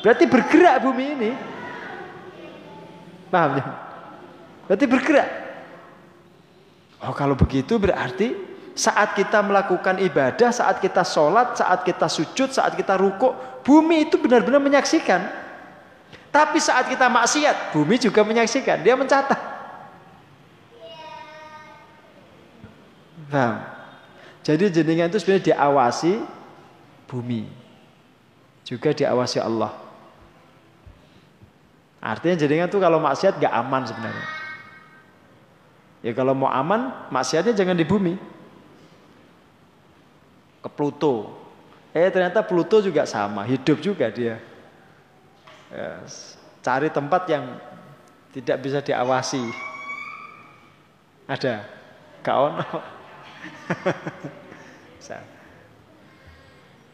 Berarti bergerak bumi ini. Paham ya? Berarti bergerak. Oh kalau begitu berarti saat kita melakukan ibadah, saat kita sholat, saat kita sujud, saat kita rukuk, bumi itu benar-benar menyaksikan. Tapi saat kita maksiat, bumi juga menyaksikan. Dia mencatat. Paham? Jadi jenengan itu sebenarnya diawasi bumi. Juga diawasi Allah. Artinya jenengan tuh kalau maksiat gak aman sebenarnya. Ya kalau mau aman, maksiatnya jangan di bumi. Ke Pluto. Eh ternyata Pluto juga sama, hidup juga dia. Ya, cari tempat yang tidak bisa diawasi. Ada? Gak ono.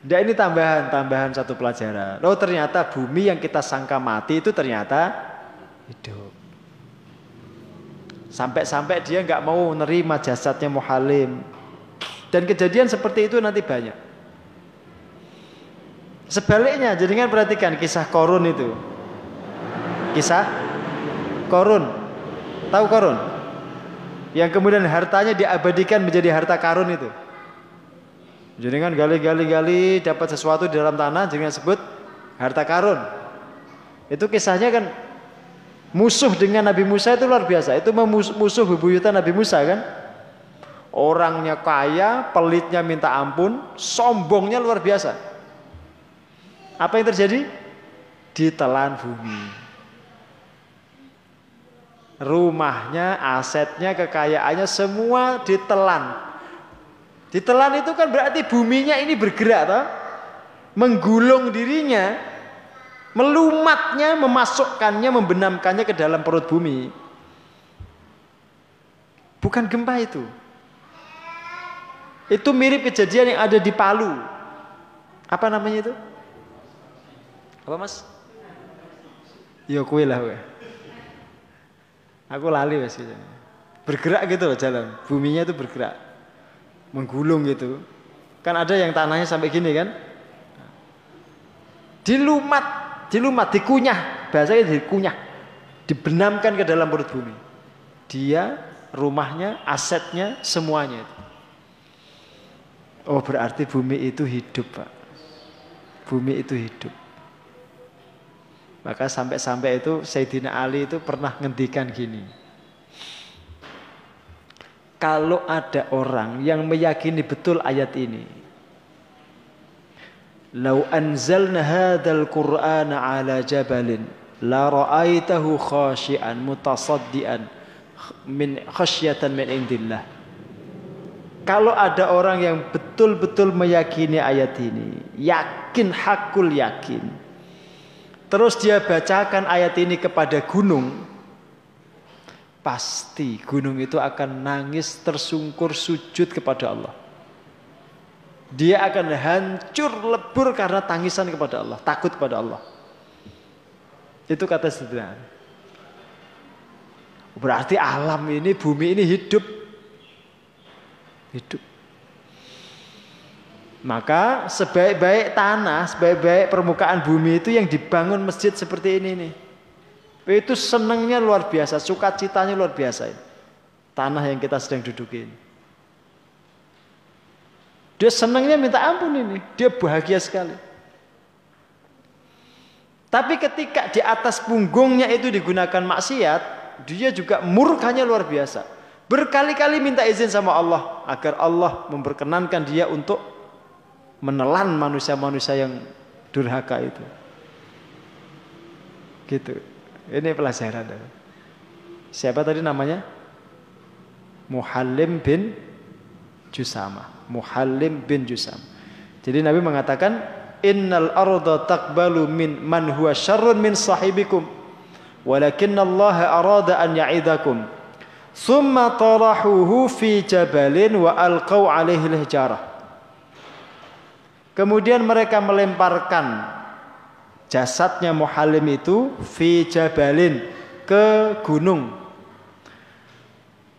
Nah ini tambahan, tambahan satu pelajaran. Oh ternyata bumi yang kita sangka mati itu ternyata hidup. Sampai-sampai dia nggak mau nerima jasadnya Muhalim. Dan kejadian seperti itu nanti banyak. Sebaliknya, jadi kan perhatikan kisah Korun itu. Kisah Korun. Tahu Korun? yang kemudian hartanya diabadikan menjadi harta karun itu. Jadi kan gali-gali-gali dapat sesuatu di dalam tanah jangan sebut harta karun. Itu kisahnya kan musuh dengan Nabi Musa itu luar biasa. Itu musuh bebuyutan Nabi Musa kan. Orangnya kaya, pelitnya minta ampun, sombongnya luar biasa. Apa yang terjadi? Ditelan bumi rumahnya, asetnya, kekayaannya semua ditelan. Ditelan itu kan berarti buminya ini bergerak toh? Menggulung dirinya, melumatnya, memasukkannya, membenamkannya ke dalam perut bumi. Bukan gempa itu. Itu mirip kejadian yang ada di Palu. Apa namanya itu? Apa mas? Ya kue lah kue. Aku lali wes gitu. Bergerak gitu loh jalan. Buminya itu bergerak. menggulung gitu. Kan ada yang tanahnya sampai gini kan? Dilumat, dilumat, dikunyah, bahasanya dikunyah, dibenamkan ke dalam perut bumi. Dia, rumahnya, asetnya, semuanya. Oh berarti bumi itu hidup Pak. Bumi itu hidup. Maka sampai-sampai itu Sayyidina Ali itu pernah ngendikan gini. Kalau ada orang yang meyakini betul ayat ini. Lau anzalna hadzal Qur'ana ala jabalin la ra'aitahu khashian mutasaddian min khasyatan min indillah. Kalau ada orang yang betul-betul meyakini ayat ini, yakin hakul yakin, terus dia bacakan ayat ini kepada gunung, pasti gunung itu akan nangis tersungkur sujud kepada Allah. Dia akan hancur lebur karena tangisan kepada Allah, takut kepada Allah. Itu kata sederhana. Berarti alam ini, bumi ini hidup. Hidup. Maka sebaik-baik tanah, sebaik-baik permukaan bumi itu yang dibangun masjid seperti ini nih. Itu senangnya luar biasa, sukacitanya luar biasa. Tanah yang kita sedang dudukin. Dia senangnya minta ampun ini, dia bahagia sekali. Tapi ketika di atas punggungnya itu digunakan maksiat, dia juga murkanya luar biasa. Berkali-kali minta izin sama Allah agar Allah memperkenankan dia untuk menelan manusia-manusia yang durhaka itu. Gitu. Ini pelajaran. Siapa tadi namanya? Muhallim bin Jusama. Muhallim bin Jusam. Jadi Nabi mengatakan, Innal arda takbalu min man huwa syarrun min sahibikum. Walakin Allah arada an ya'idakum. Thumma tarahuhu fi jabalin wa alqaw alaihi al-hijarah. Kemudian mereka melemparkan jasadnya Muhalim itu fi jabalin ke gunung.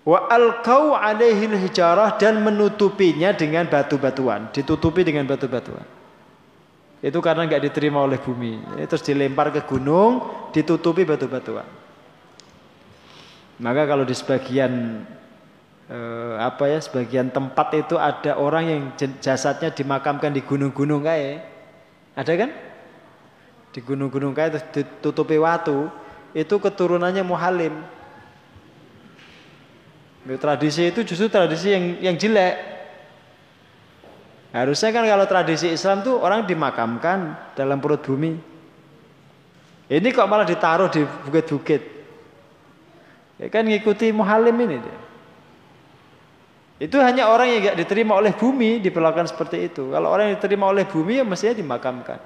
Wa alqau alaihi hijarah dan menutupinya dengan batu-batuan, ditutupi dengan batu-batuan. Itu karena nggak diterima oleh bumi. Terus dilempar ke gunung, ditutupi batu-batuan. Maka kalau di sebagian eh, apa ya sebagian tempat itu ada orang yang jasadnya dimakamkan di gunung-gunung kayak ada kan di gunung-gunung kayak ditutupi watu itu keturunannya muhalim tradisi itu justru tradisi yang yang jelek harusnya kan kalau tradisi Islam tuh orang dimakamkan dalam perut bumi ini kok malah ditaruh di bukit-bukit ya kan ngikuti muhalim ini deh itu hanya orang yang tidak diterima oleh bumi diperlakukan seperti itu. Kalau orang yang diterima oleh bumi ya mestinya dimakamkan.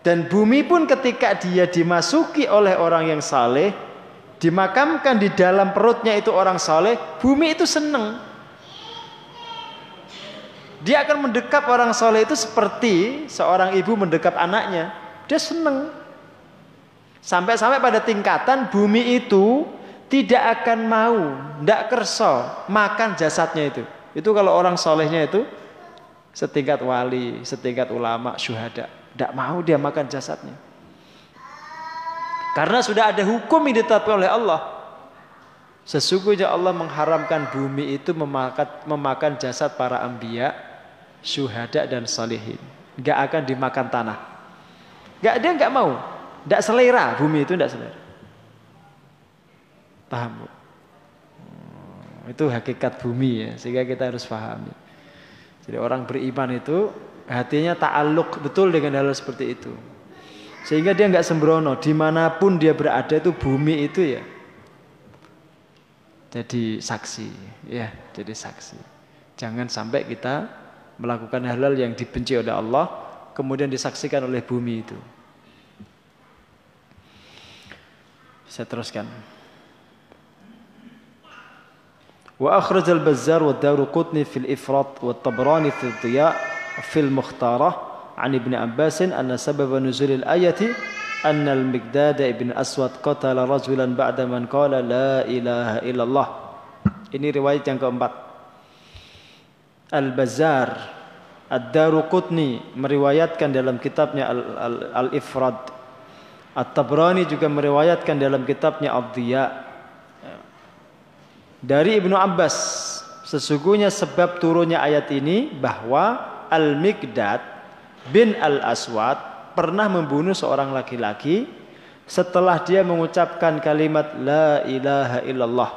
Dan bumi pun ketika dia dimasuki oleh orang yang saleh, dimakamkan di dalam perutnya itu orang saleh, bumi itu senang. Dia akan mendekap orang saleh itu seperti seorang ibu mendekap anaknya. Dia senang. Sampai-sampai pada tingkatan bumi itu tidak akan mau, tidak kerso makan jasadnya itu. Itu kalau orang solehnya itu setingkat wali, setingkat ulama, syuhada. Tidak mau dia makan jasadnya. Karena sudah ada hukum yang ditetapkan oleh Allah. Sesungguhnya Allah mengharamkan bumi itu memakan, memakan jasad para ambia, syuhada dan salihin. Gak akan dimakan tanah. Gak dia nggak mau. Tidak selera bumi itu tidak selera. Paham bu? Hmm, itu hakikat bumi ya, sehingga kita harus pahami. Jadi orang beriman itu hatinya ta'aluk betul dengan hal seperti itu. Sehingga dia nggak sembrono, di mana pun dia berada itu bumi itu ya. Jadi saksi, ya, jadi saksi. Jangan sampai kita melakukan halal yang dibenci oleh Allah, kemudian disaksikan oleh bumi itu. Saya teruskan. Wa akhraj al-Bazzar wa daru qutni fil Ifrat wa Tabrani fil Diya fil Mukhtarah عن ابن عباس أن سبب نزول الآية أن المقداد ابن أسود قتل رجلا بعد من قال لا إله إلا الله ini riwayat yang keempat Al-Bazzar, Ad-Daruqutni meriwayatkan dalam kitabnya Al-Ifrad. At-Tabrani juga meriwayatkan dalam kitabnya Ad-Diya. Dari Ibnu Abbas, sesungguhnya sebab turunnya ayat ini bahwa Al-Mikdad bin Al-Aswad pernah membunuh seorang laki-laki setelah dia mengucapkan kalimat la ilaha illallah.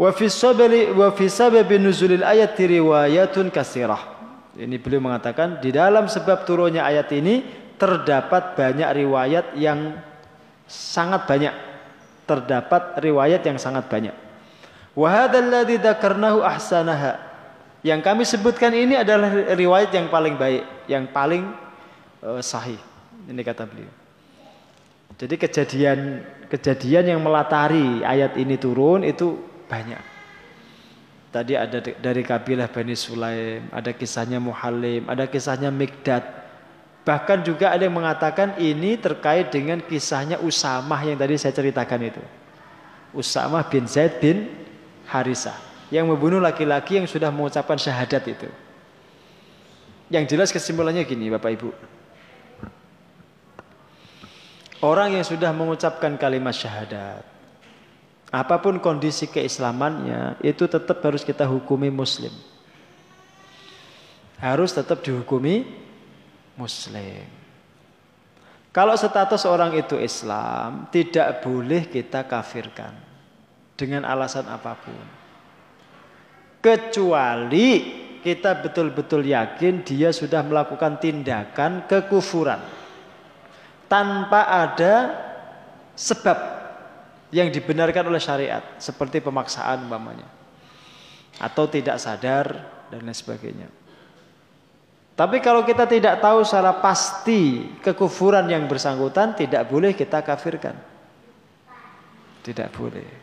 Wa fi sabili wa fi sababi nuzulil ayat riwayatun kasirah. Ini beliau mengatakan di dalam sebab turunnya ayat ini terdapat banyak riwayat yang sangat banyak. Terdapat riwayat yang sangat banyak. Wa hadzal ladzi dzakarnahu ahsanaha. Yang kami sebutkan ini adalah riwayat yang paling baik, yang paling uh, sahih. Ini kata beliau. Jadi kejadian kejadian yang melatari ayat ini turun itu banyak. Tadi ada dari kabilah Bani Sulaim, ada kisahnya Muhalim, ada kisahnya Mikdad. Bahkan juga ada yang mengatakan ini terkait dengan kisahnya Usamah yang tadi saya ceritakan itu. Usamah bin Zaid bin Harisah yang membunuh laki-laki yang sudah mengucapkan syahadat itu. Yang jelas kesimpulannya gini Bapak Ibu. Orang yang sudah mengucapkan kalimat syahadat, apa pun kondisi keislamannya, itu tetap harus kita hukumi muslim. Harus tetap dihukumi muslim. Kalau status orang itu Islam, tidak boleh kita kafirkan dengan alasan apa pun. Kecuali kita betul-betul yakin dia sudah melakukan tindakan kekufuran tanpa ada sebab yang dibenarkan oleh syariat seperti pemaksaan umpamanya atau tidak sadar dan lain sebagainya. Tapi kalau kita tidak tahu secara pasti kekufuran yang bersangkutan tidak boleh kita kafirkan. Tidak boleh.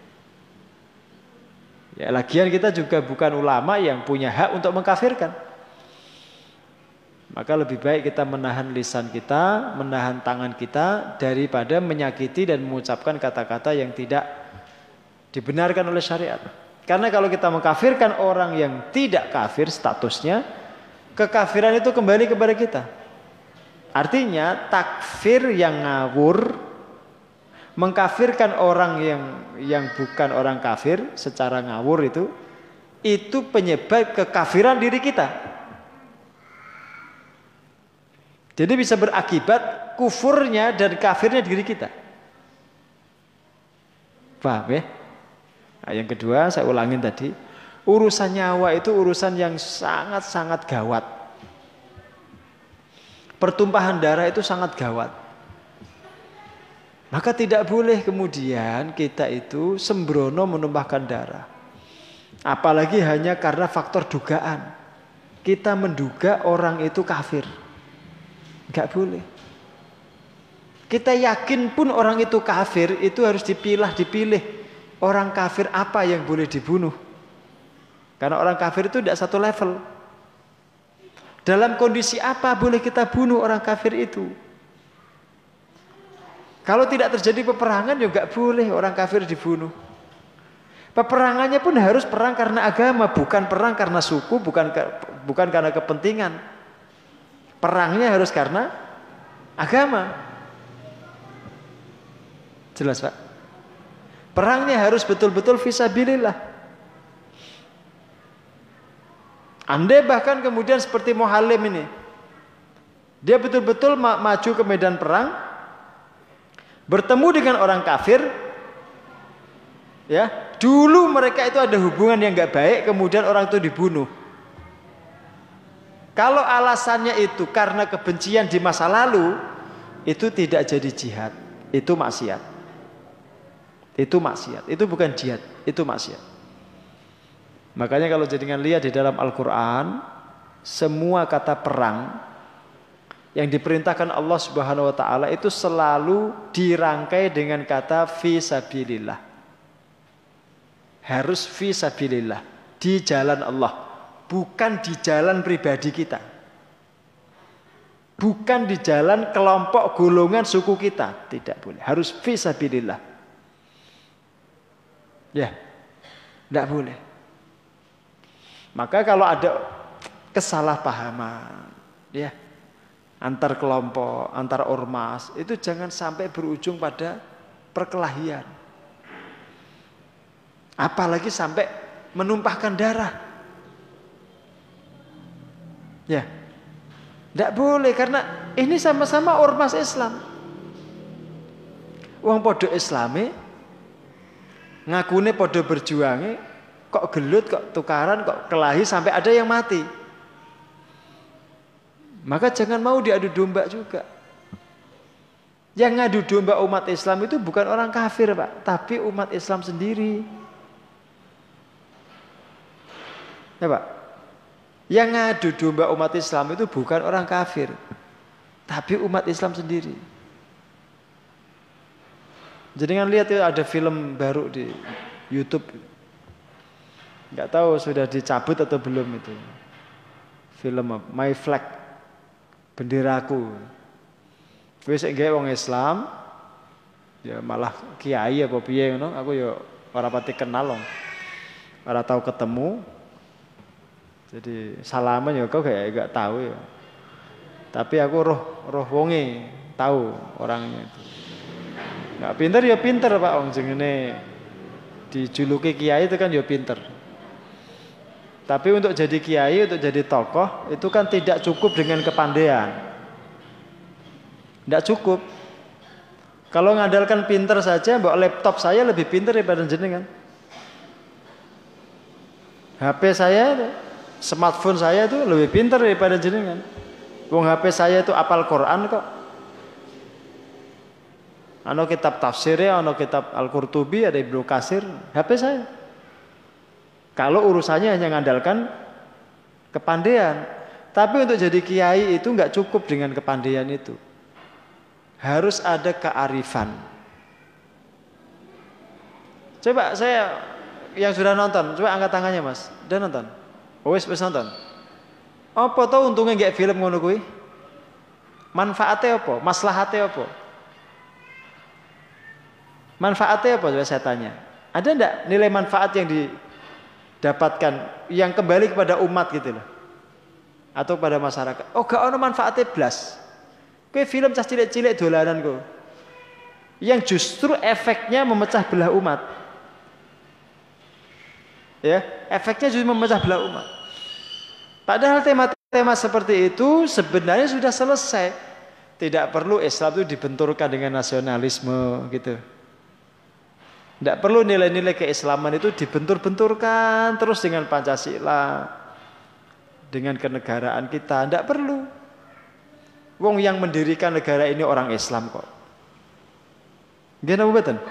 Ya lagian kita juga bukan ulama yang punya hak untuk mengkafirkan. Maka lebih baik kita menahan lisan kita, menahan tangan kita daripada menyakiti dan mengucapkan kata-kata yang tidak dibenarkan oleh syariat. Karena kalau kita mengkafirkan orang yang tidak kafir statusnya, kekafiran itu kembali kepada kita. Artinya takfir yang ngawur mengkafirkan orang yang yang bukan orang kafir secara ngawur itu itu penyebab kekafiran diri kita. Jadi bisa berakibat kufurnya dan kafirnya diri kita. Paham ya? Nah, yang kedua saya ulangin tadi, urusan nyawa itu urusan yang sangat-sangat gawat. Pertumpahan darah itu sangat gawat. Maka tidak boleh kemudian kita itu sembrono menumpahkan darah. Apalagi hanya karena faktor dugaan. Kita menduga orang itu kafir. Enggak boleh. Kita yakin pun orang itu kafir, itu harus dipilah, dipilih. Orang kafir apa yang boleh dibunuh? Karena orang kafir itu tidak satu level. Dalam kondisi apa boleh kita bunuh orang kafir itu? Kalau tidak terjadi peperangan juga boleh orang kafir dibunuh. Peperangannya pun harus perang karena agama, bukan perang karena suku, bukan bukan karena kepentingan. Perangnya harus karena agama. Jelas Pak? Perangnya harus betul-betul visabilillah. Andai bahkan kemudian seperti Muhalim ini. Dia betul-betul ma maju ke medan perang. Bertemu dengan orang kafir. Ya, dulu mereka itu ada hubungan yang nggak baik, kemudian orang itu dibunuh. Kalau alasannya itu karena kebencian di masa lalu, itu tidak jadi jihad, itu maksiat. Itu maksiat, itu bukan jihad, itu maksiat. Makanya kalau jadikan lihat di dalam Al-Qur'an, semua kata perang yang diperintahkan Allah Subhanahu wa taala itu selalu dirangkai dengan kata fi sabilillah. Harus fi sabilillah, di jalan Allah bukan di jalan pribadi kita. Bukan di jalan kelompok golongan suku kita, tidak boleh. Harus visabilillah. Ya. Tidak boleh. Maka kalau ada kesalahpahaman, ya antar kelompok, antar ormas, itu jangan sampai berujung pada perkelahian. Apalagi sampai menumpahkan darah. Ya. Tidak boleh karena ini sama-sama ormas Islam. Uang podo islami ngakune podo berjuangnya kok gelut kok tukaran kok kelahi sampai ada yang mati. Maka jangan mau diadu domba juga. Yang ngadu domba umat Islam itu bukan orang kafir, Pak, tapi umat Islam sendiri. Ya, Pak. Yang ngadu domba umat Islam itu bukan orang kafir, tapi umat Islam sendiri. Jadi kan lihat ya ada film baru di YouTube. Nggak tahu sudah dicabut atau belum itu. Film My Flag benderaku. Wis gawe wong Islam ya malah kiai apa piye ngono, aku ya ora pati kenal wong. Ora tahu ketemu. Jadi salaman ya kau kayak gak tahu ya. Tapi aku roh roh wonge tahu orangnya itu. Gak pinter ya pinter Pak wong jenenge dijuluki kiai itu kan ya pinter. Tapi untuk jadi kiai, untuk jadi tokoh itu kan tidak cukup dengan kepandaian. Tidak cukup. Kalau ngandalkan pinter saja, bawa laptop saya lebih pinter daripada jenengan. HP saya, smartphone saya itu lebih pinter daripada jenengan. Wong HP saya itu apal Quran kok. Ano kitab tafsir ya, ano kitab Al-Qurtubi, ada Ibnu Kasir, HP saya. Kalau urusannya hanya mengandalkan kepandaian. Tapi untuk jadi kiai itu nggak cukup dengan kepandaian itu. Harus ada kearifan. Coba saya yang sudah nonton, coba angkat tangannya mas. Udah nonton? Oh, wis wis nonton. Apa tau untungnya nggak film ngono kuwi? Manfaatnya apa? Maslahatnya apa? Manfaatnya apa? Coba saya tanya. Ada enggak nilai manfaat yang di dapatkan yang kembali kepada umat gitu loh. Atau pada masyarakat. Oh gak ono manfaatnya blas. Kue film cah cilik-cilik dolanan kok yang justru efeknya memecah belah umat. Ya efeknya justru memecah belah umat. Padahal tema-tema seperti itu sebenarnya sudah selesai. Tidak perlu Islam itu dibenturkan dengan nasionalisme gitu tidak perlu nilai-nilai keislaman itu dibentur-benturkan terus dengan Pancasila, dengan kenegaraan kita. Tidak perlu. Wong yang mendirikan negara ini orang Islam kok. Gimana betul?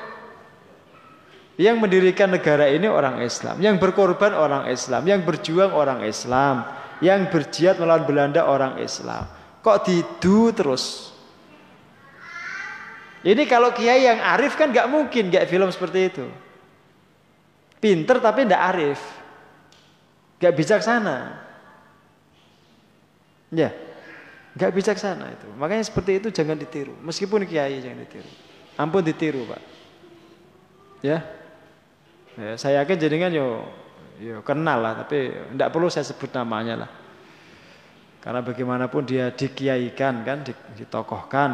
Yang mendirikan negara ini orang Islam, yang berkorban orang Islam, yang berjuang orang Islam, yang berjihad melawan Belanda orang Islam. Kok didu terus? Ini kalau kiai yang arif kan gak mungkin gak film seperti itu. Pinter tapi ndak arif. Gak bijaksana. Ya. Gak bijaksana itu. Makanya seperti itu jangan ditiru. Meskipun kiai jangan ditiru. Ampun ditiru, Pak. Ya. ya saya yakin jaringan yo yo kenal lah, tapi ndak perlu saya sebut namanya lah. Karena bagaimanapun dia dikiaikan kan, ditokohkan,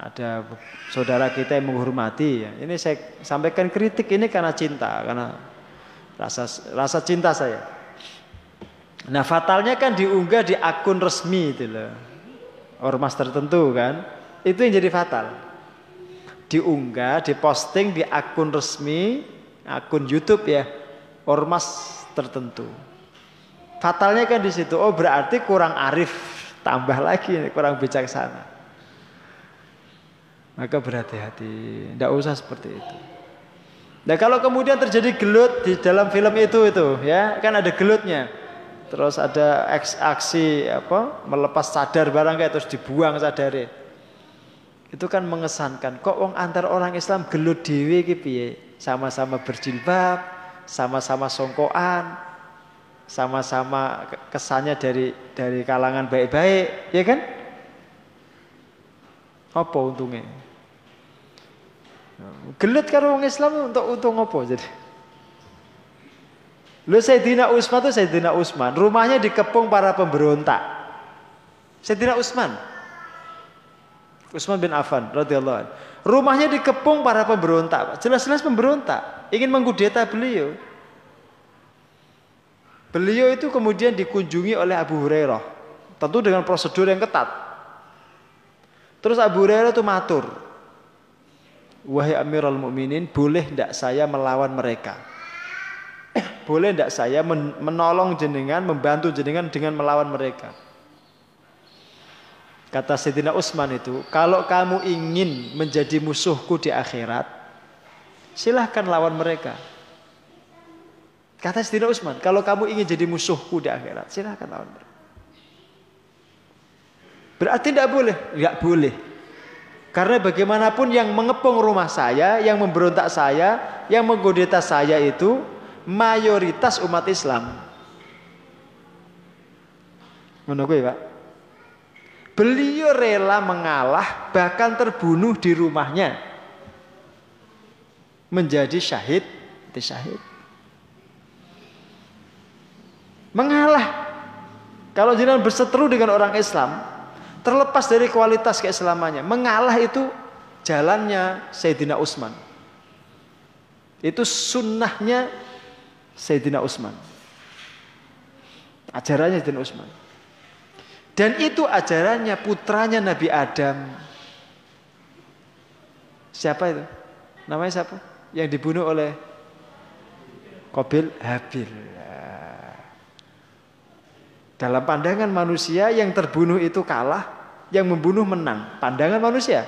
ada saudara kita yang menghormati. Ini saya sampaikan kritik ini karena cinta, karena rasa rasa cinta saya. Nah fatalnya kan diunggah di akun resmi itu loh, ormas tertentu kan, itu yang jadi fatal. Diunggah, diposting di akun resmi, akun YouTube ya, ormas tertentu. Fatalnya kan di situ. Oh berarti kurang arif, tambah lagi kurang bijaksana. Maka berhati-hati, tidak usah seperti itu. Nah kalau kemudian terjadi gelut di dalam film itu itu ya kan ada gelutnya, terus ada aksi apa melepas sadar barang kayak terus dibuang sadare. Itu kan mengesankan. Kok wong antar orang Islam gelut dewi piye? Sama-sama berjilbab, sama-sama songkoan, sama-sama kesannya dari dari kalangan baik-baik, ya kan? Apa untungnya? Gelut karo wong Islam untuk untung apa jadi? Lu Sayyidina Utsman tuh Sayyidina Utsman, rumahnya dikepung para pemberontak. Sayyidina Utsman. Utsman bin Affan radhiyallahu anhu. Rumahnya dikepung para pemberontak. Jelas-jelas pemberontak, ingin mengkudeta beliau. Beliau itu kemudian dikunjungi oleh Abu Hurairah. Tentu dengan prosedur yang ketat. Terus Abu Hurairah itu matur. Wahai Amirul Mukminin, boleh tidak saya melawan mereka? boleh tidak saya menolong jenengan, membantu jenengan dengan melawan mereka? Kata Sayyidina Utsman itu, kalau kamu ingin menjadi musuhku di akhirat, silahkan lawan mereka. Kata Sayyidina Utsman, kalau kamu ingin jadi musuhku di akhirat, silahkan lawan mereka. Berarti tidak boleh? Tidak boleh. Karena bagaimanapun yang mengepung rumah saya, yang memberontak saya, yang menggodeta saya itu mayoritas umat Islam. Menunggu ya Pak? Beliau rela mengalah bahkan terbunuh di rumahnya. Menjadi syahid, itu syahid. Mengalah. Kalau jangan berseteru dengan orang Islam, terlepas dari kualitas keislamannya, mengalah itu jalannya Sayyidina Utsman. Itu sunnahnya Sayyidina Utsman. Ajarannya Sayyidina Utsman. Dan itu ajarannya putranya Nabi Adam. Siapa itu? Namanya siapa? Yang dibunuh oleh Qabil Habil. Dalam pandangan manusia yang terbunuh itu kalah, yang membunuh menang. Pandangan manusia.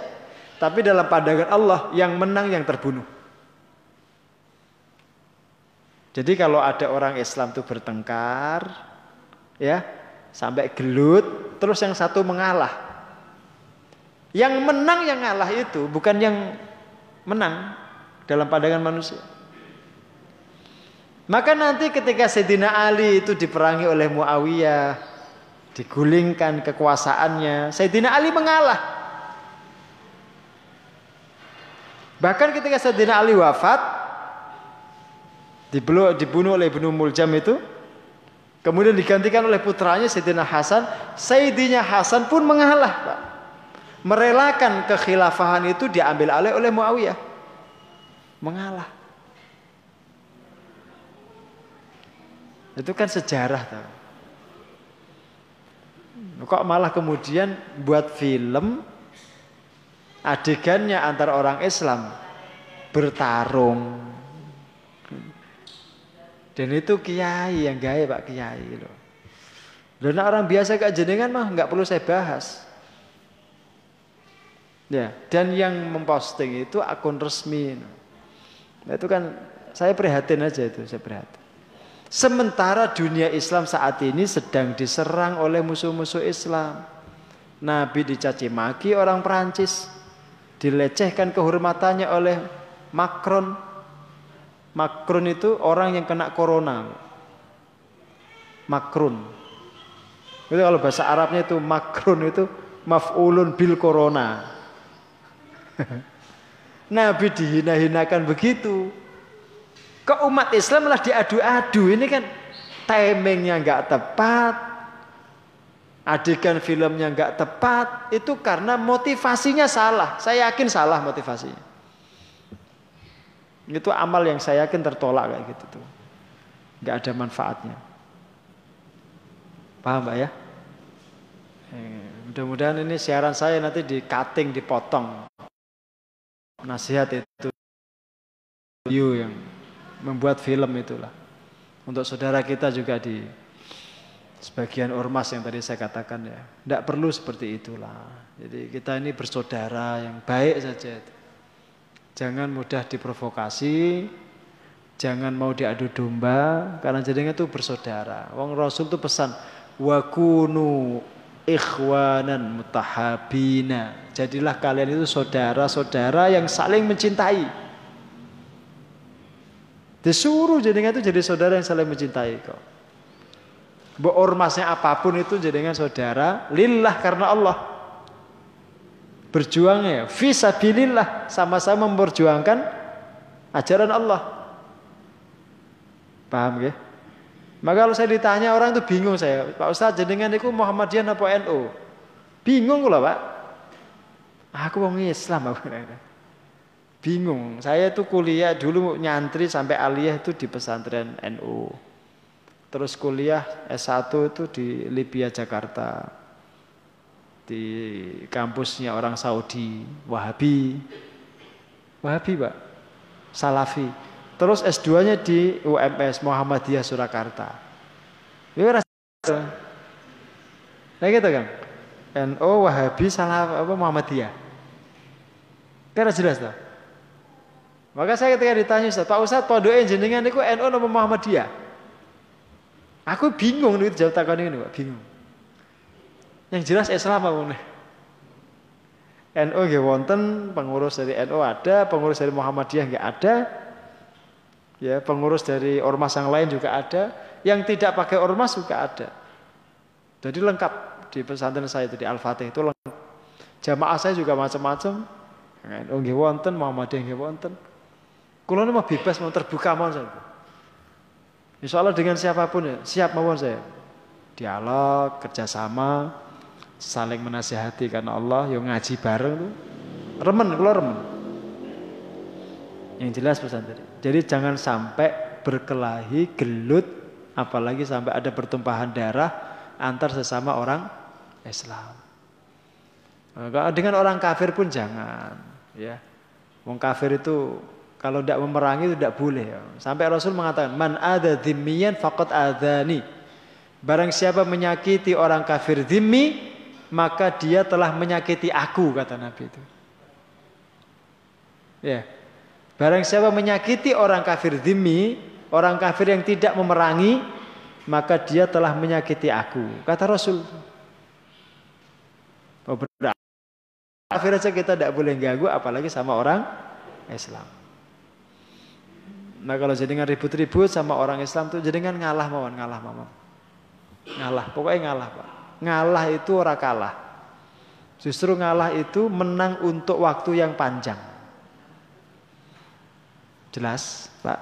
Tapi dalam pandangan Allah yang menang yang terbunuh. Jadi kalau ada orang Islam itu bertengkar, ya sampai gelut, terus yang satu mengalah. Yang menang yang ngalah itu bukan yang menang dalam pandangan manusia. Maka nanti ketika Sayyidina Ali itu diperangi oleh Muawiyah, digulingkan kekuasaannya, Sayyidina Ali mengalah. Bahkan ketika Sayyidina Ali wafat, dibunuh oleh Ibnu Muljam itu, Kemudian digantikan oleh putranya Sayyidina Hasan. Sayyidina Hasan pun mengalah, Pak. Merelakan kekhilafahan itu diambil alih oleh Muawiyah. Mengalah. Itu kan sejarah tahu. Kok malah kemudian buat film adegannya antara orang Islam bertarung dan itu kiai yang gaya Pak Kiai loh. Dan orang biasa kayak jenengan mah nggak perlu saya bahas. Ya, dan yang memposting itu akun resmi. Nah, itu kan saya prihatin aja itu, saya prihatin. Sementara dunia Islam saat ini sedang diserang oleh musuh-musuh Islam. Nabi dicaci maki orang Perancis, dilecehkan kehormatannya oleh Macron, Macron itu orang yang kena corona. Macron. Itu kalau bahasa Arabnya itu Macron itu maf'ulun bil corona. Nabi dihina-hinakan begitu. Ke umat Islam malah diadu-adu. Ini kan timingnya nggak tepat. Adegan filmnya nggak tepat. Itu karena motivasinya salah. Saya yakin salah motivasinya. Itu amal yang saya yakin tertolak kayak gitu tuh. Gak ada manfaatnya. Paham Mbak ya? Eh, mudah-mudahan ini siaran saya nanti di cutting, dipotong. Nasihat itu you yang membuat film itulah. Untuk saudara kita juga di sebagian ormas yang tadi saya katakan ya. Tidak perlu seperti itulah. Jadi kita ini bersaudara yang baik saja. Jangan mudah diprovokasi, jangan mau diadu domba karena jadinya itu bersaudara. Wong Rasul itu pesan wakunu ikhwanan mutahabina. Jadilah kalian itu saudara-saudara yang saling mencintai. Disuruh jadinya itu jadi saudara yang saling mencintai kok. Bu ormasnya apa pun itu jadinya saudara lillah karena Allah berjuang ya fisabilillah sama-sama memperjuangkan ajaran Allah paham ya
Maka kalau saya ditanya orang itu bingung saya, Pak Ustadz jenengan itu Muhammadiyah apa NU? Bingung kula, Pak. Aku wong Islam aku. Bingung. Saya itu kuliah dulu nyantri sampai aliyah itu di pesantren NU. Terus kuliah S1 itu di Libya Jakarta. Di kampusnya orang Saudi, Wahabi. Wahabi, Pak. Salafi. Terus S2-nya di UMS Muhammadiyah Surakarta. Ya Nah gitu kan. NO Wahabi salah apa Muhammadiyah. Kan jelas tak? Maka saya ketika ditanya Ustaz, Pak Ustaz pondok jenengan niku NO napa Muhammadiyah? Aku bingung nih jawab takon ini, Pak, bingung. Yang jelas Islam apa nih? NO nggih wonten, pengurus dari NO ada, pengurus dari Muhammadiyah nggak ada, ya pengurus dari ormas yang lain juga ada, yang tidak pakai ormas juga ada. Jadi lengkap di pesantren saya itu di Al-Fatih itu lengkap. Jamaah saya juga macam-macam. Oh nggih wonten Muhammadiyah nggih wonten. Kula mau bebas mau terbuka mau saya. Insya Allah dengan siapa pun ya, siap mawon saya. Dialog, kerjasama, saling menasihati karena Allah, yang ngaji bareng tuh. Remen, kula remen. Yang jelas pesan tadi. Jadi jangan sampai berkelahi, gelut, apalagi sampai ada pertumpahan darah antar sesama orang Islam. Dengan orang kafir pun jangan, ya. Wong kafir itu kalau tidak memerangi tidak boleh. Sampai Rasul mengatakan, man ada dhimmiyan fakot adani. Barang siapa menyakiti orang kafir dhimmi, maka dia telah menyakiti aku, kata Nabi itu. Ya, Barang siapa menyakiti orang kafir dhimmi, orang kafir yang tidak memerangi, maka dia telah menyakiti aku. Kata Rasul. Oh, kafir aja kita tidak boleh ganggu, apalagi sama orang Islam. Nah kalau jadi ribut-ribut sama orang Islam tuh jadi ngalah mawon, ngalah mawon. Ngalah, pokoknya ngalah pak. Ngalah itu ora kalah. Justru ngalah itu menang untuk waktu yang panjang. Jelas, Pak?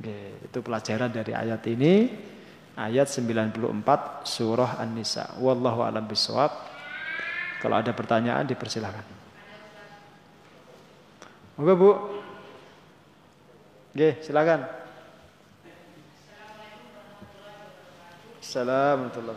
Oke, itu pelajaran dari ayat ini. Ayat 94 surah An-Nisa. Wallahu a'lam bishawab. Kalau ada pertanyaan dipersilakan. Moga Bu. Oke, silakan. Assalamualaikum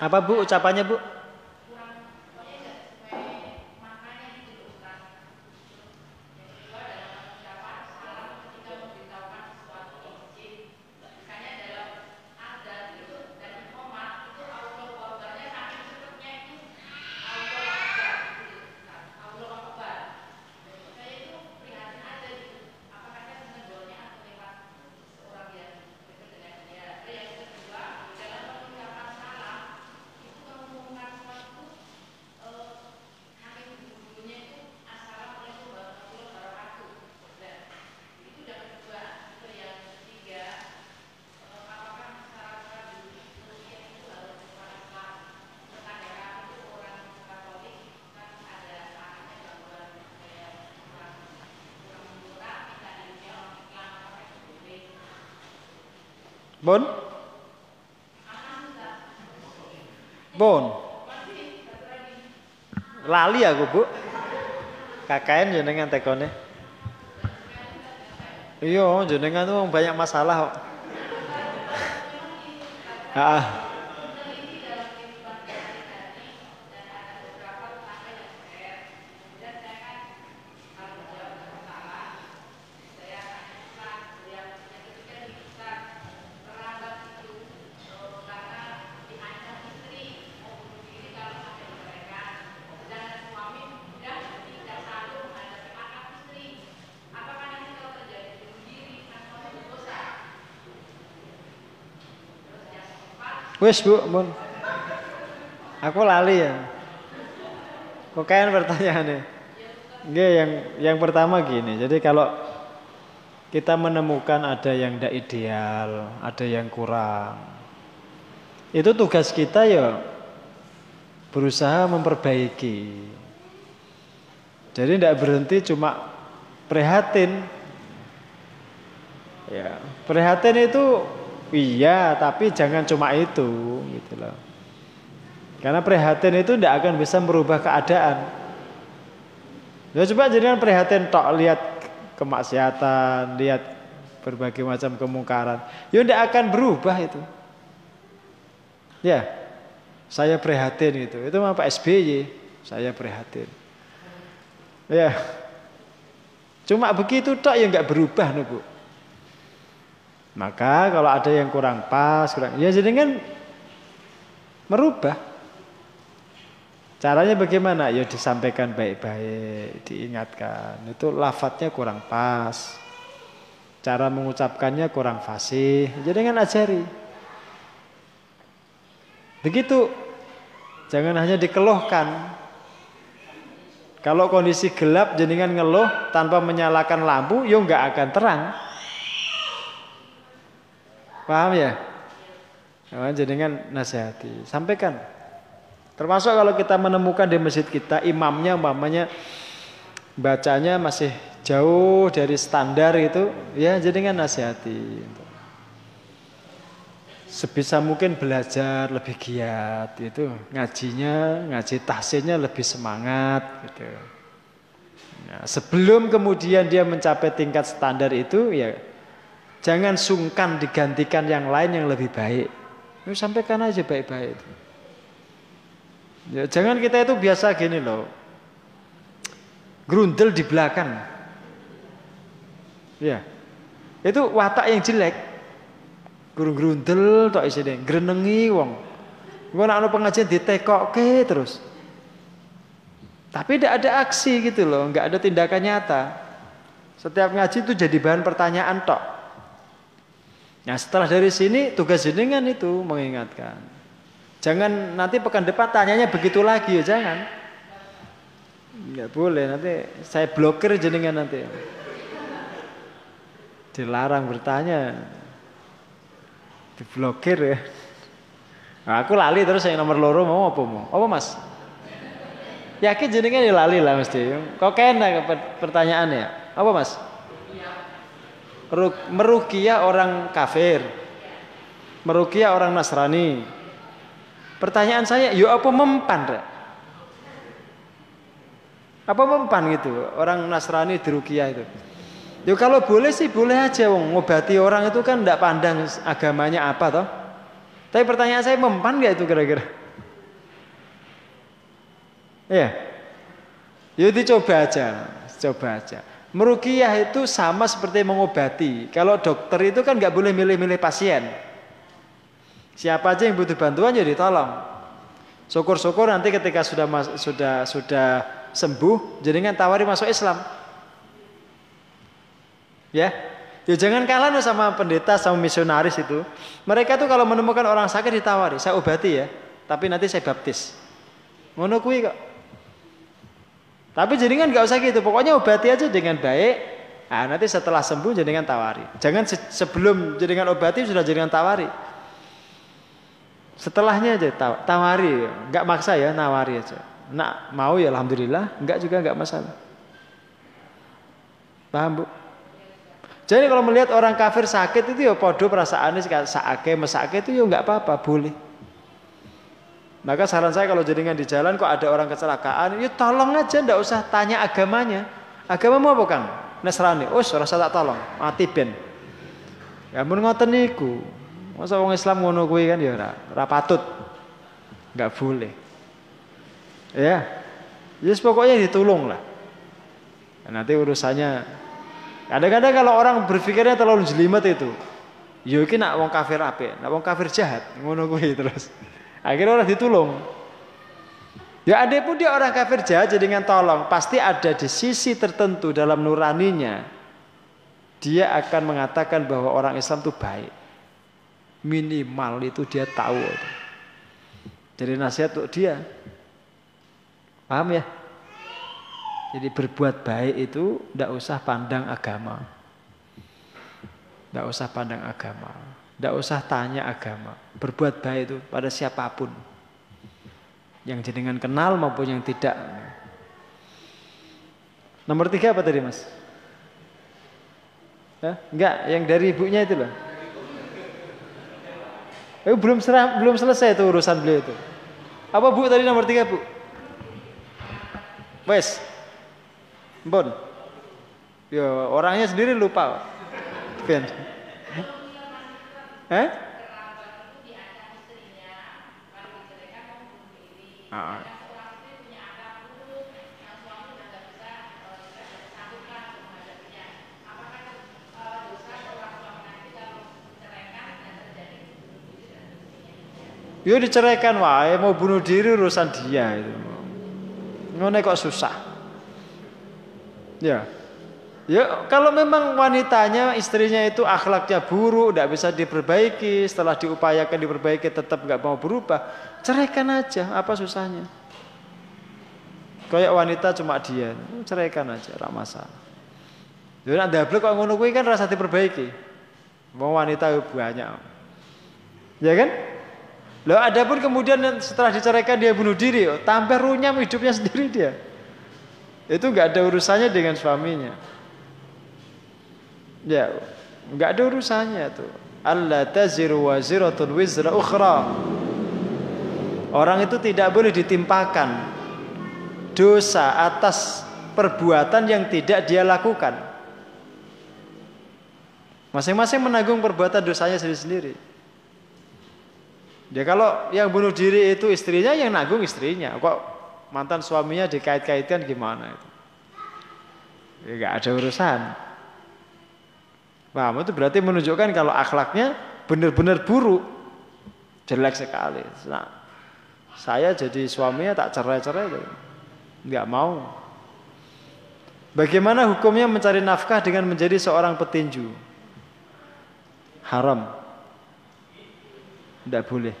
Apa Bu ucapannya Bu? Bon? Bon. Lali aku, Bu. KKN jenengan tekone. Iya, jenengan tuh banyak masalah kok. Ah. Wes bu, mun. Aku lali ya. Kok kayak pertanyaannya? Enggak, yang yang pertama gini. Jadi kalau
kita menemukan ada yang tidak ideal, ada yang kurang. Itu tugas kita ya berusaha memperbaiki. Jadi tidak berhenti cuma prihatin. Ya, prihatin itu iya, tapi jangan cuma itu gitu loh. Karena prihatin itu tidak akan bisa merubah keadaan. Ya coba jadikan prihatin tok lihat kemaksiatan, lihat berbagai macam kemungkaran. Ya tidak akan berubah itu. Ya, saya prihatin itu. Itu apa SBY, saya prihatin. Ya, cuma begitu tok ya nggak berubah nih. Maka kalau ada yang kurang pas, kurang, ya kan merubah. Caranya bagaimana? Ya disampaikan baik-baik, diingatkan. Itu lafadznya kurang pas. Cara mengucapkannya kurang fasih. Jadi kan ajari. Begitu. Jangan hanya dikeluhkan. Kalau kondisi gelap jenengan ngeluh tanpa menyalakan lampu, ya nggak akan terang. Paham ya? Nah, jenengan nasihati, sampaikan. Termasuk kalau kita menemukan di masjid kita imamnya umpamanya bacanya masih jauh dari standar itu, ya jadi kan nasihati. Sebisa mungkin belajar lebih giat itu ngajinya, ngaji tahsinnya lebih semangat gitu. Nah, sebelum kemudian dia mencapai tingkat standar itu ya jangan sungkan digantikan yang lain yang lebih baik. Ya, sampaikan aja baik-baik. Ya, jangan kita itu biasa gini loh. Grundel di belakang. Ya. Itu watak yang jelek. Guru grundel tok isine, grenengi wong. Engko nek ana pengajian ditekokke terus. Tapi tidak ada aksi gitu loh, nggak ada tindakan nyata. Setiap ngaji itu jadi bahan pertanyaan tok. Nah setelah dari sini tugas jenengan itu mengingatkan. Jangan nanti pekan depan tanyanya begitu lagi ya jangan. Enggak boleh nanti saya blokir jenengan nanti. Dilarang bertanya. Diblokir ya. Nah, aku lali terus yang nomor loro mau apa mau? Apa mas? Yakin jenengan lali lah mesti. Kok kena pertanyaannya? Apa mas? Merukia orang kafir. Merukia orang Nasrani. Pertanyaan saya, yuk apa mempan? Rek? Apa mempan gitu? Orang Nasrani di Rukia itu. Yuk kalau boleh sih boleh aja wong ngobati orang itu kan tidak pandang agamanya apa toh. Tapi pertanyaan saya mempan gak itu kira-kira? Iya. Yuk dicoba aja, coba aja. Merukiah itu sama seperti mengobati. Kalau dokter itu kan nggak boleh milih-milih pasien. Siapa aja yang butuh bantuan ya ditolong. Syukur-syukur nanti ketika sudah sudah sudah sembuh, jenengan tawari masuk Islam. Ya, ya jangan kalah sama pendeta sama misionaris itu. Mereka tuh kalau menemukan orang sakit ditawari, saya obati ya, tapi nanti saya baptis. Ngono kok. Tapi jenengan nggak usah gitu, pokoknya obati aja dengan baik. Nah, nanti setelah sembuh jenengan tawari. Jangan sebelum jenengan obati sudah jenengan tawari. Setelahnya aja tawari, nggak maksa ya, nawari aja. Nak mau ya alhamdulillah, nggak juga nggak masalah. Paham bu? Jadi kalau melihat orang kafir sakit itu ya podo perasaannya sakit, mesake itu ya nggak apa-apa, boleh. Maka saran saya kalau jaringan di jalan kok ada orang kecelakaan, ya tolong aja, ndak usah tanya agamanya. Agamamu apa kang? Nasrani. Oh, rasa tak tolong, mati ben. Ya mun ngoten niku. Masa orang Islam ngono kuwi kan ya ora, ora patut. Enggak boleh. Ya. Yes pokoknya ditolong lah. Nanti urusannya kadang-kadang kalau orang berpikirnya terlalu jelimet itu. Ya iki nak wong kafir apik, nak wong kafir jahat, ngono kuwi terus. Akhirnya orang ditolong. Ya ada pun dia orang kafir jahat jadi dengan tolong, pasti ada di sisi tertentu dalam nuraninya. Dia akan mengatakan bahwa orang Islam itu baik minimal itu dia tahu jadi nasihat untuk dia paham ya jadi berbuat baik itu tidak usah pandang agama Tidak usah pandang agama. Tidak usah tanya agama. Berbuat baik itu pada siapa pun. Yang jenengan kenal maupun yang tidak. Nomor tiga apa tadi mas? Hah? Enggak, yang dari ibunya itu loh. Eh, belum serah, belum selesai itu urusan beliau itu. Apa bu tadi nomor tiga bu? Wes, Bon. Yo, orangnya sendiri lupa. Ben. Eh? Ah. Yo diceraikan wae mau bunuh diri urusan dia itu. Ngene kok susah. Ya. Ya kalau memang wanitanya istrinya itu akhlaknya buruk, tidak bisa diperbaiki, setelah diupayakan diperbaiki tetap nggak mau berubah, ceraikan aja, apa susahnya? Kayak wanita cuma dia, ceraikan aja, rak masalah. Jadi ada kok ngono kan rasa diperbaiki. Mau wanita banyak. Ya kan? Loh ada pun kemudian setelah diceraikan dia bunuh diri, tambah runyam hidupnya sendiri dia. Itu nggak ada urusannya dengan suaminya. Ya, nggak ada urusannya tuh. Allah taziru waziratun wizra ukhra. Orang itu tidak boleh ditimpakan dosa atas perbuatan yang tidak dia lakukan. Masing-masing menanggung perbuatan dosanya sendiri-sendiri. Ya kalau yang bunuh diri itu istrinya yang nanggung istrinya. Kok mantan suaminya dikait-kaitkan gimana itu? Ya gak ada urusan. Paham itu berarti menunjukkan kalau akhlaknya benar-benar buruk. Jelek sekali. Nah, saya jadi suaminya tak cerai-cerai nggak mau. Bagaimana hukumnya mencari nafkah dengan menjadi seorang petinju? Haram. Tidak boleh.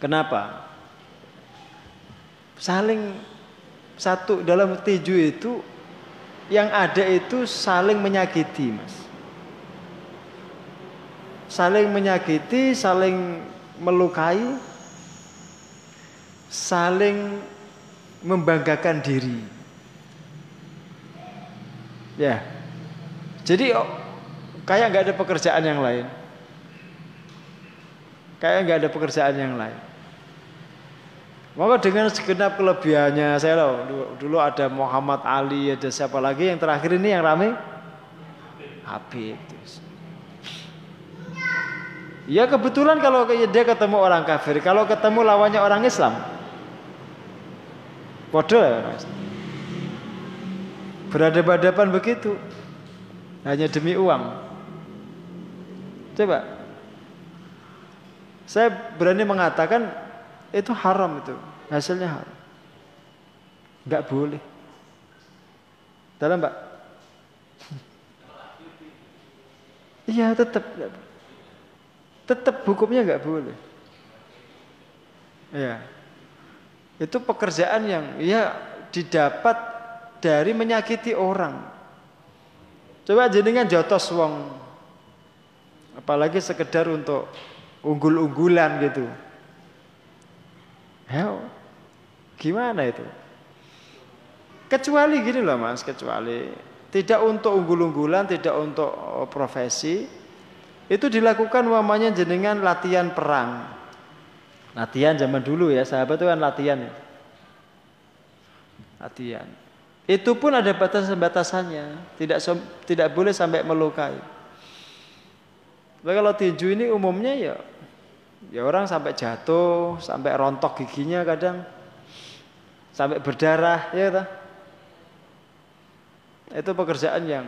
Kenapa? Saling satu dalam tinju itu yang ada itu saling menyakiti, Mas. Saling menyakiti, saling melukai, saling membanggakan diri. Ya. Jadi oh, kayak nggak ada pekerjaan yang lain. Kayak nggak ada pekerjaan yang lain. Maka dengan segenap kelebihannya, saya loh, dulu, ada Muhammad Ali, ada siapa lagi yang terakhir ini yang rame? Habib. Ya kebetulan kalau dia ketemu orang kafir, kalau ketemu lawannya orang Islam, bodoh ya Berhadapan-hadapan begitu, hanya demi uang. Coba, saya berani mengatakan itu haram itu, hasilnya haram. Enggak boleh. Dalam Pak? Iya tetap tetap hukumnya nggak boleh. Ya, itu pekerjaan yang ya didapat dari menyakiti orang. Coba jenengan jotos wong, apalagi sekedar untuk unggul-unggulan gitu. Ya, gimana itu? Kecuali gini loh mas, kecuali tidak untuk unggul-unggulan, tidak untuk oh, profesi, itu dilakukan umpamanya jenengan latihan perang. Latihan zaman dulu ya, sahabat itu kan latihan. Ya. Latihan. Itu pun ada batasan-batasannya, tidak tidak boleh sampai melukai. Tapi kalau tinju ini umumnya ya Ya orang sampai jatuh, sampai rontok giginya kadang. Sampai berdarah, ya? Itu pekerjaan yang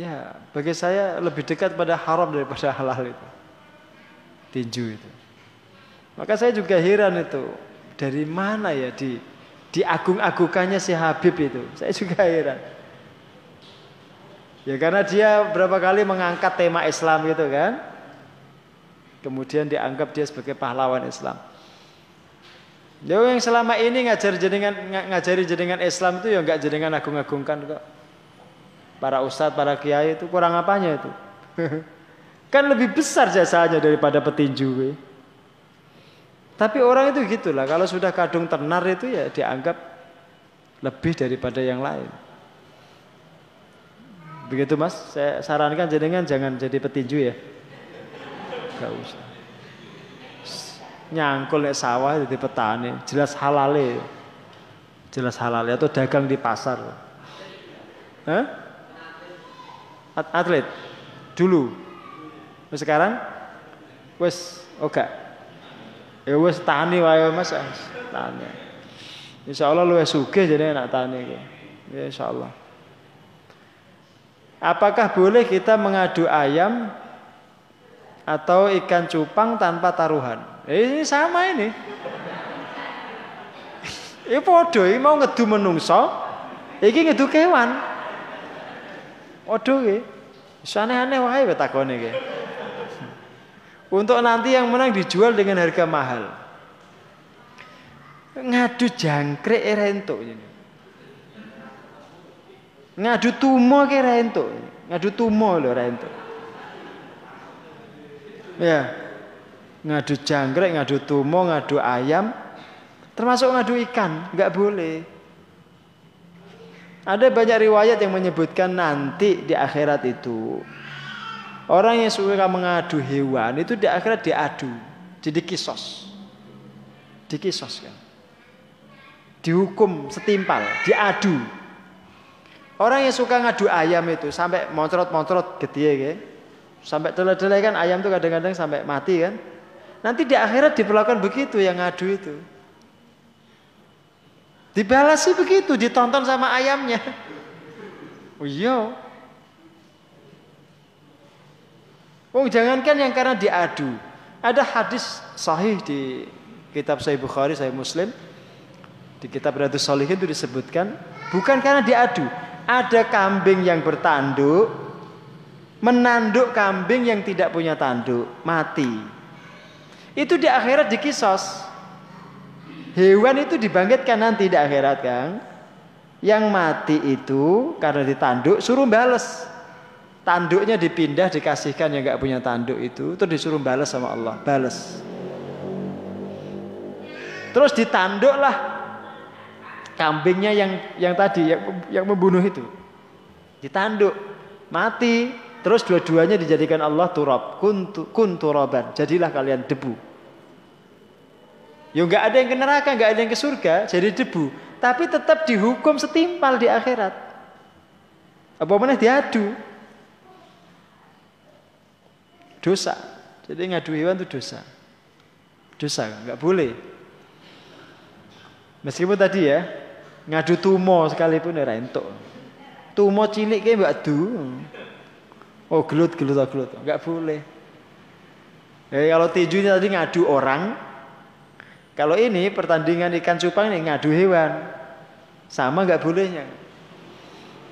ya bagi saya lebih dekat pada haram daripada halal itu. Tinju itu. Maka saya juga heran itu. Dari mana ya di diagung-agungkannya si Habib itu. Saya juga heran. Ya karena dia berapa kali mengangkat tema Islam gitu kan. Kemudian dianggap dia sebagai pahlawan Islam. Dia yang selama ini ngajar jenengan ngajari jenengan Islam itu ya enggak jenengan agung-agungkan kok. para ustadz, para kiai itu kurang apanya itu? kan lebih besar jasanya daripada petinju. Tapi orang itu gitulah, kalau sudah kadung tenar itu ya dianggap lebih daripada yang lain. Begitu mas, saya sarankan jenengan jangan jadi petinju ya. Gak usah. Nyangkul nek sawah jadi petani, jelas halal Jelas halal atau dagang di pasar. Hah? Atlet dulu. Sekarang wes oke. Okay. Ya wes tani wae Mas, tani. Insyaallah luwih sugih jadi anak tani. Ya insyaallah. Apakah boleh kita mengadu ayam atau ikan cupang tanpa taruhan? Eh, ini sama ini. Ini podo, ini mau ngedu menungso, ini ngedu kewan. Podo ini. Aneh-aneh wae takone iki. Untuk nanti yang menang dijual dengan harga mahal. Ngadu jangkrik era ini. Ngadu tumo ke era. Ngadu tumo lho era. Ya. Ngadu jangkrik, ngadu tumo, ngadu ayam, termasuk ngadu ikan, nggak boleh. Ada banyak riwayat yang menyebutkan nanti di akhirat itu Orang yang suka mengadu hewan itu di akhirat diadu, jadi kisos. Dikisos kan. Dihukum setimpal, diadu. Orang yang suka ngadu ayam itu sampai moncrot-moncrot gitu ya. Sampai delay-delay kan ayam tuh kadang-kadang sampai mati kan. Nanti di akhirat diperlakukan begitu yang ngadu itu. Dibalasi begitu, ditonton sama ayamnya. Oh iya, Oh, jangankan yang karena diadu. Ada hadis sahih di kitab Sahih Bukhari, Sahih Muslim. Di kitab Riyadhus Shalihin itu disebutkan bukan karena diadu. Ada kambing yang bertanduk menanduk kambing yang tidak punya tanduk, mati. Itu di akhirat dikisos. Hewan itu dibangkitkan nanti di akhirat, Kang. Yang mati itu karena ditanduk suruh bales tanduknya dipindah dikasihkan yang nggak punya tanduk itu terus disuruh balas sama Allah balas terus ditanduklah kambingnya yang yang tadi yang, yang membunuh itu ditanduk mati terus dua-duanya dijadikan Allah turab kun, kun turaban jadilah kalian debu ya nggak ada yang ke neraka nggak ada yang ke surga jadi debu tapi tetap dihukum setimpal di akhirat apa mana diadu Dosa. Jadi ngadu hewan itu dosa. Dosa, nggak boleh. Meskipun tadi ya, ngadu tumo sekalipun ya entuk. Tumo cilik kayak mbak du. Oh gelut gelut oh, gelut, nggak boleh. Ya, kalau tinjunya tadi ngadu orang, kalau ini pertandingan ikan cupang ini ngadu hewan, sama nggak bolehnya.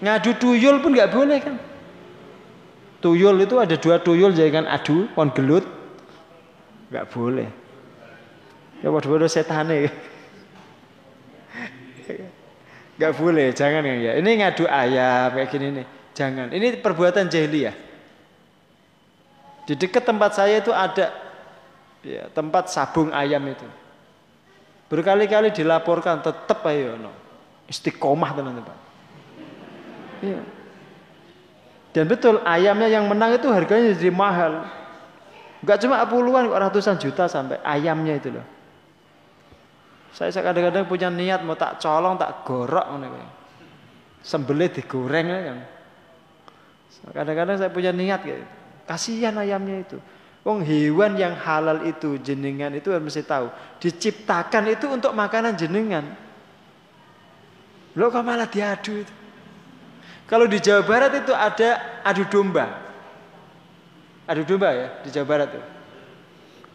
Ngadu tuyul pun nggak boleh kan? Tuyul itu ada dua tuyul jangan adu, kon gelut. Enggak boleh. Ya waduh-waduh setane. Enggak boleh, jangan ya. Ini ngadu ayam kayak gini nih. Jangan. Ini perbuatan jahiliyah. Di dekat tempat saya itu ada ya, tempat sabung ayam itu. Berkali-kali dilaporkan tetap ayo no. Istiqomah teman-teman. Iya. Dan betul ayamnya yang menang itu harganya jadi mahal. Enggak cuma puluhan kok ratusan juta sampai ayamnya itu loh. Saya kadang-kadang punya niat mau tak colong, tak gorok Sembelih digoreng ya kan. Kadang-kadang saya punya niat gitu. Kasihan ayamnya itu. Wong hewan yang halal itu jenengan itu harus mesti tahu. Diciptakan itu untuk makanan jenengan. Lo kok malah diadu itu. Kalau di Jawa Barat itu ada adu domba. Adu domba ya di Jawa Barat tuh.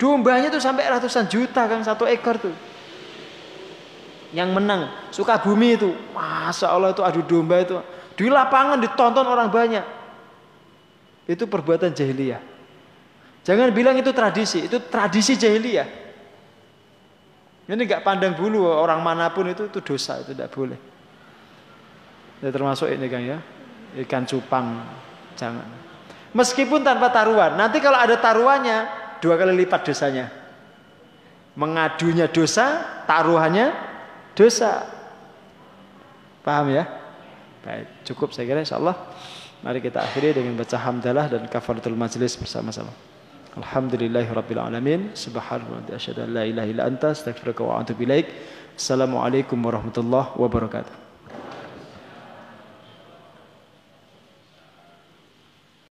Dombanya tuh sampai ratusan juta kan satu ekor tuh. Yang menang suka bumi itu, masa Allah itu adu domba itu di lapangan ditonton orang banyak. Itu perbuatan jahiliyah. Jangan bilang itu tradisi, itu tradisi jahiliyah. Ini nggak pandang bulu orang mana pun itu itu dosa itu tidak boleh. Ya termasuk ini kan ya. ikan cupang jangan. Meskipun tanpa taruhan, nanti kalau ada taruhannya dua kali lipat dosanya. Mengadunya dosa, taruhannya dosa. Paham ya? Baik, cukup saya kira insyaallah. Mari kita akhiri dengan baca hamdalah dan kafaratul majlis bersama-sama. Alhamdulillahirabbil alamin. Subhanallahi wa asyhadu an la ilaha illa anta astaghfiruka wa atubu ilaik. Assalamualaikum warahmatullahi wabarakatuh.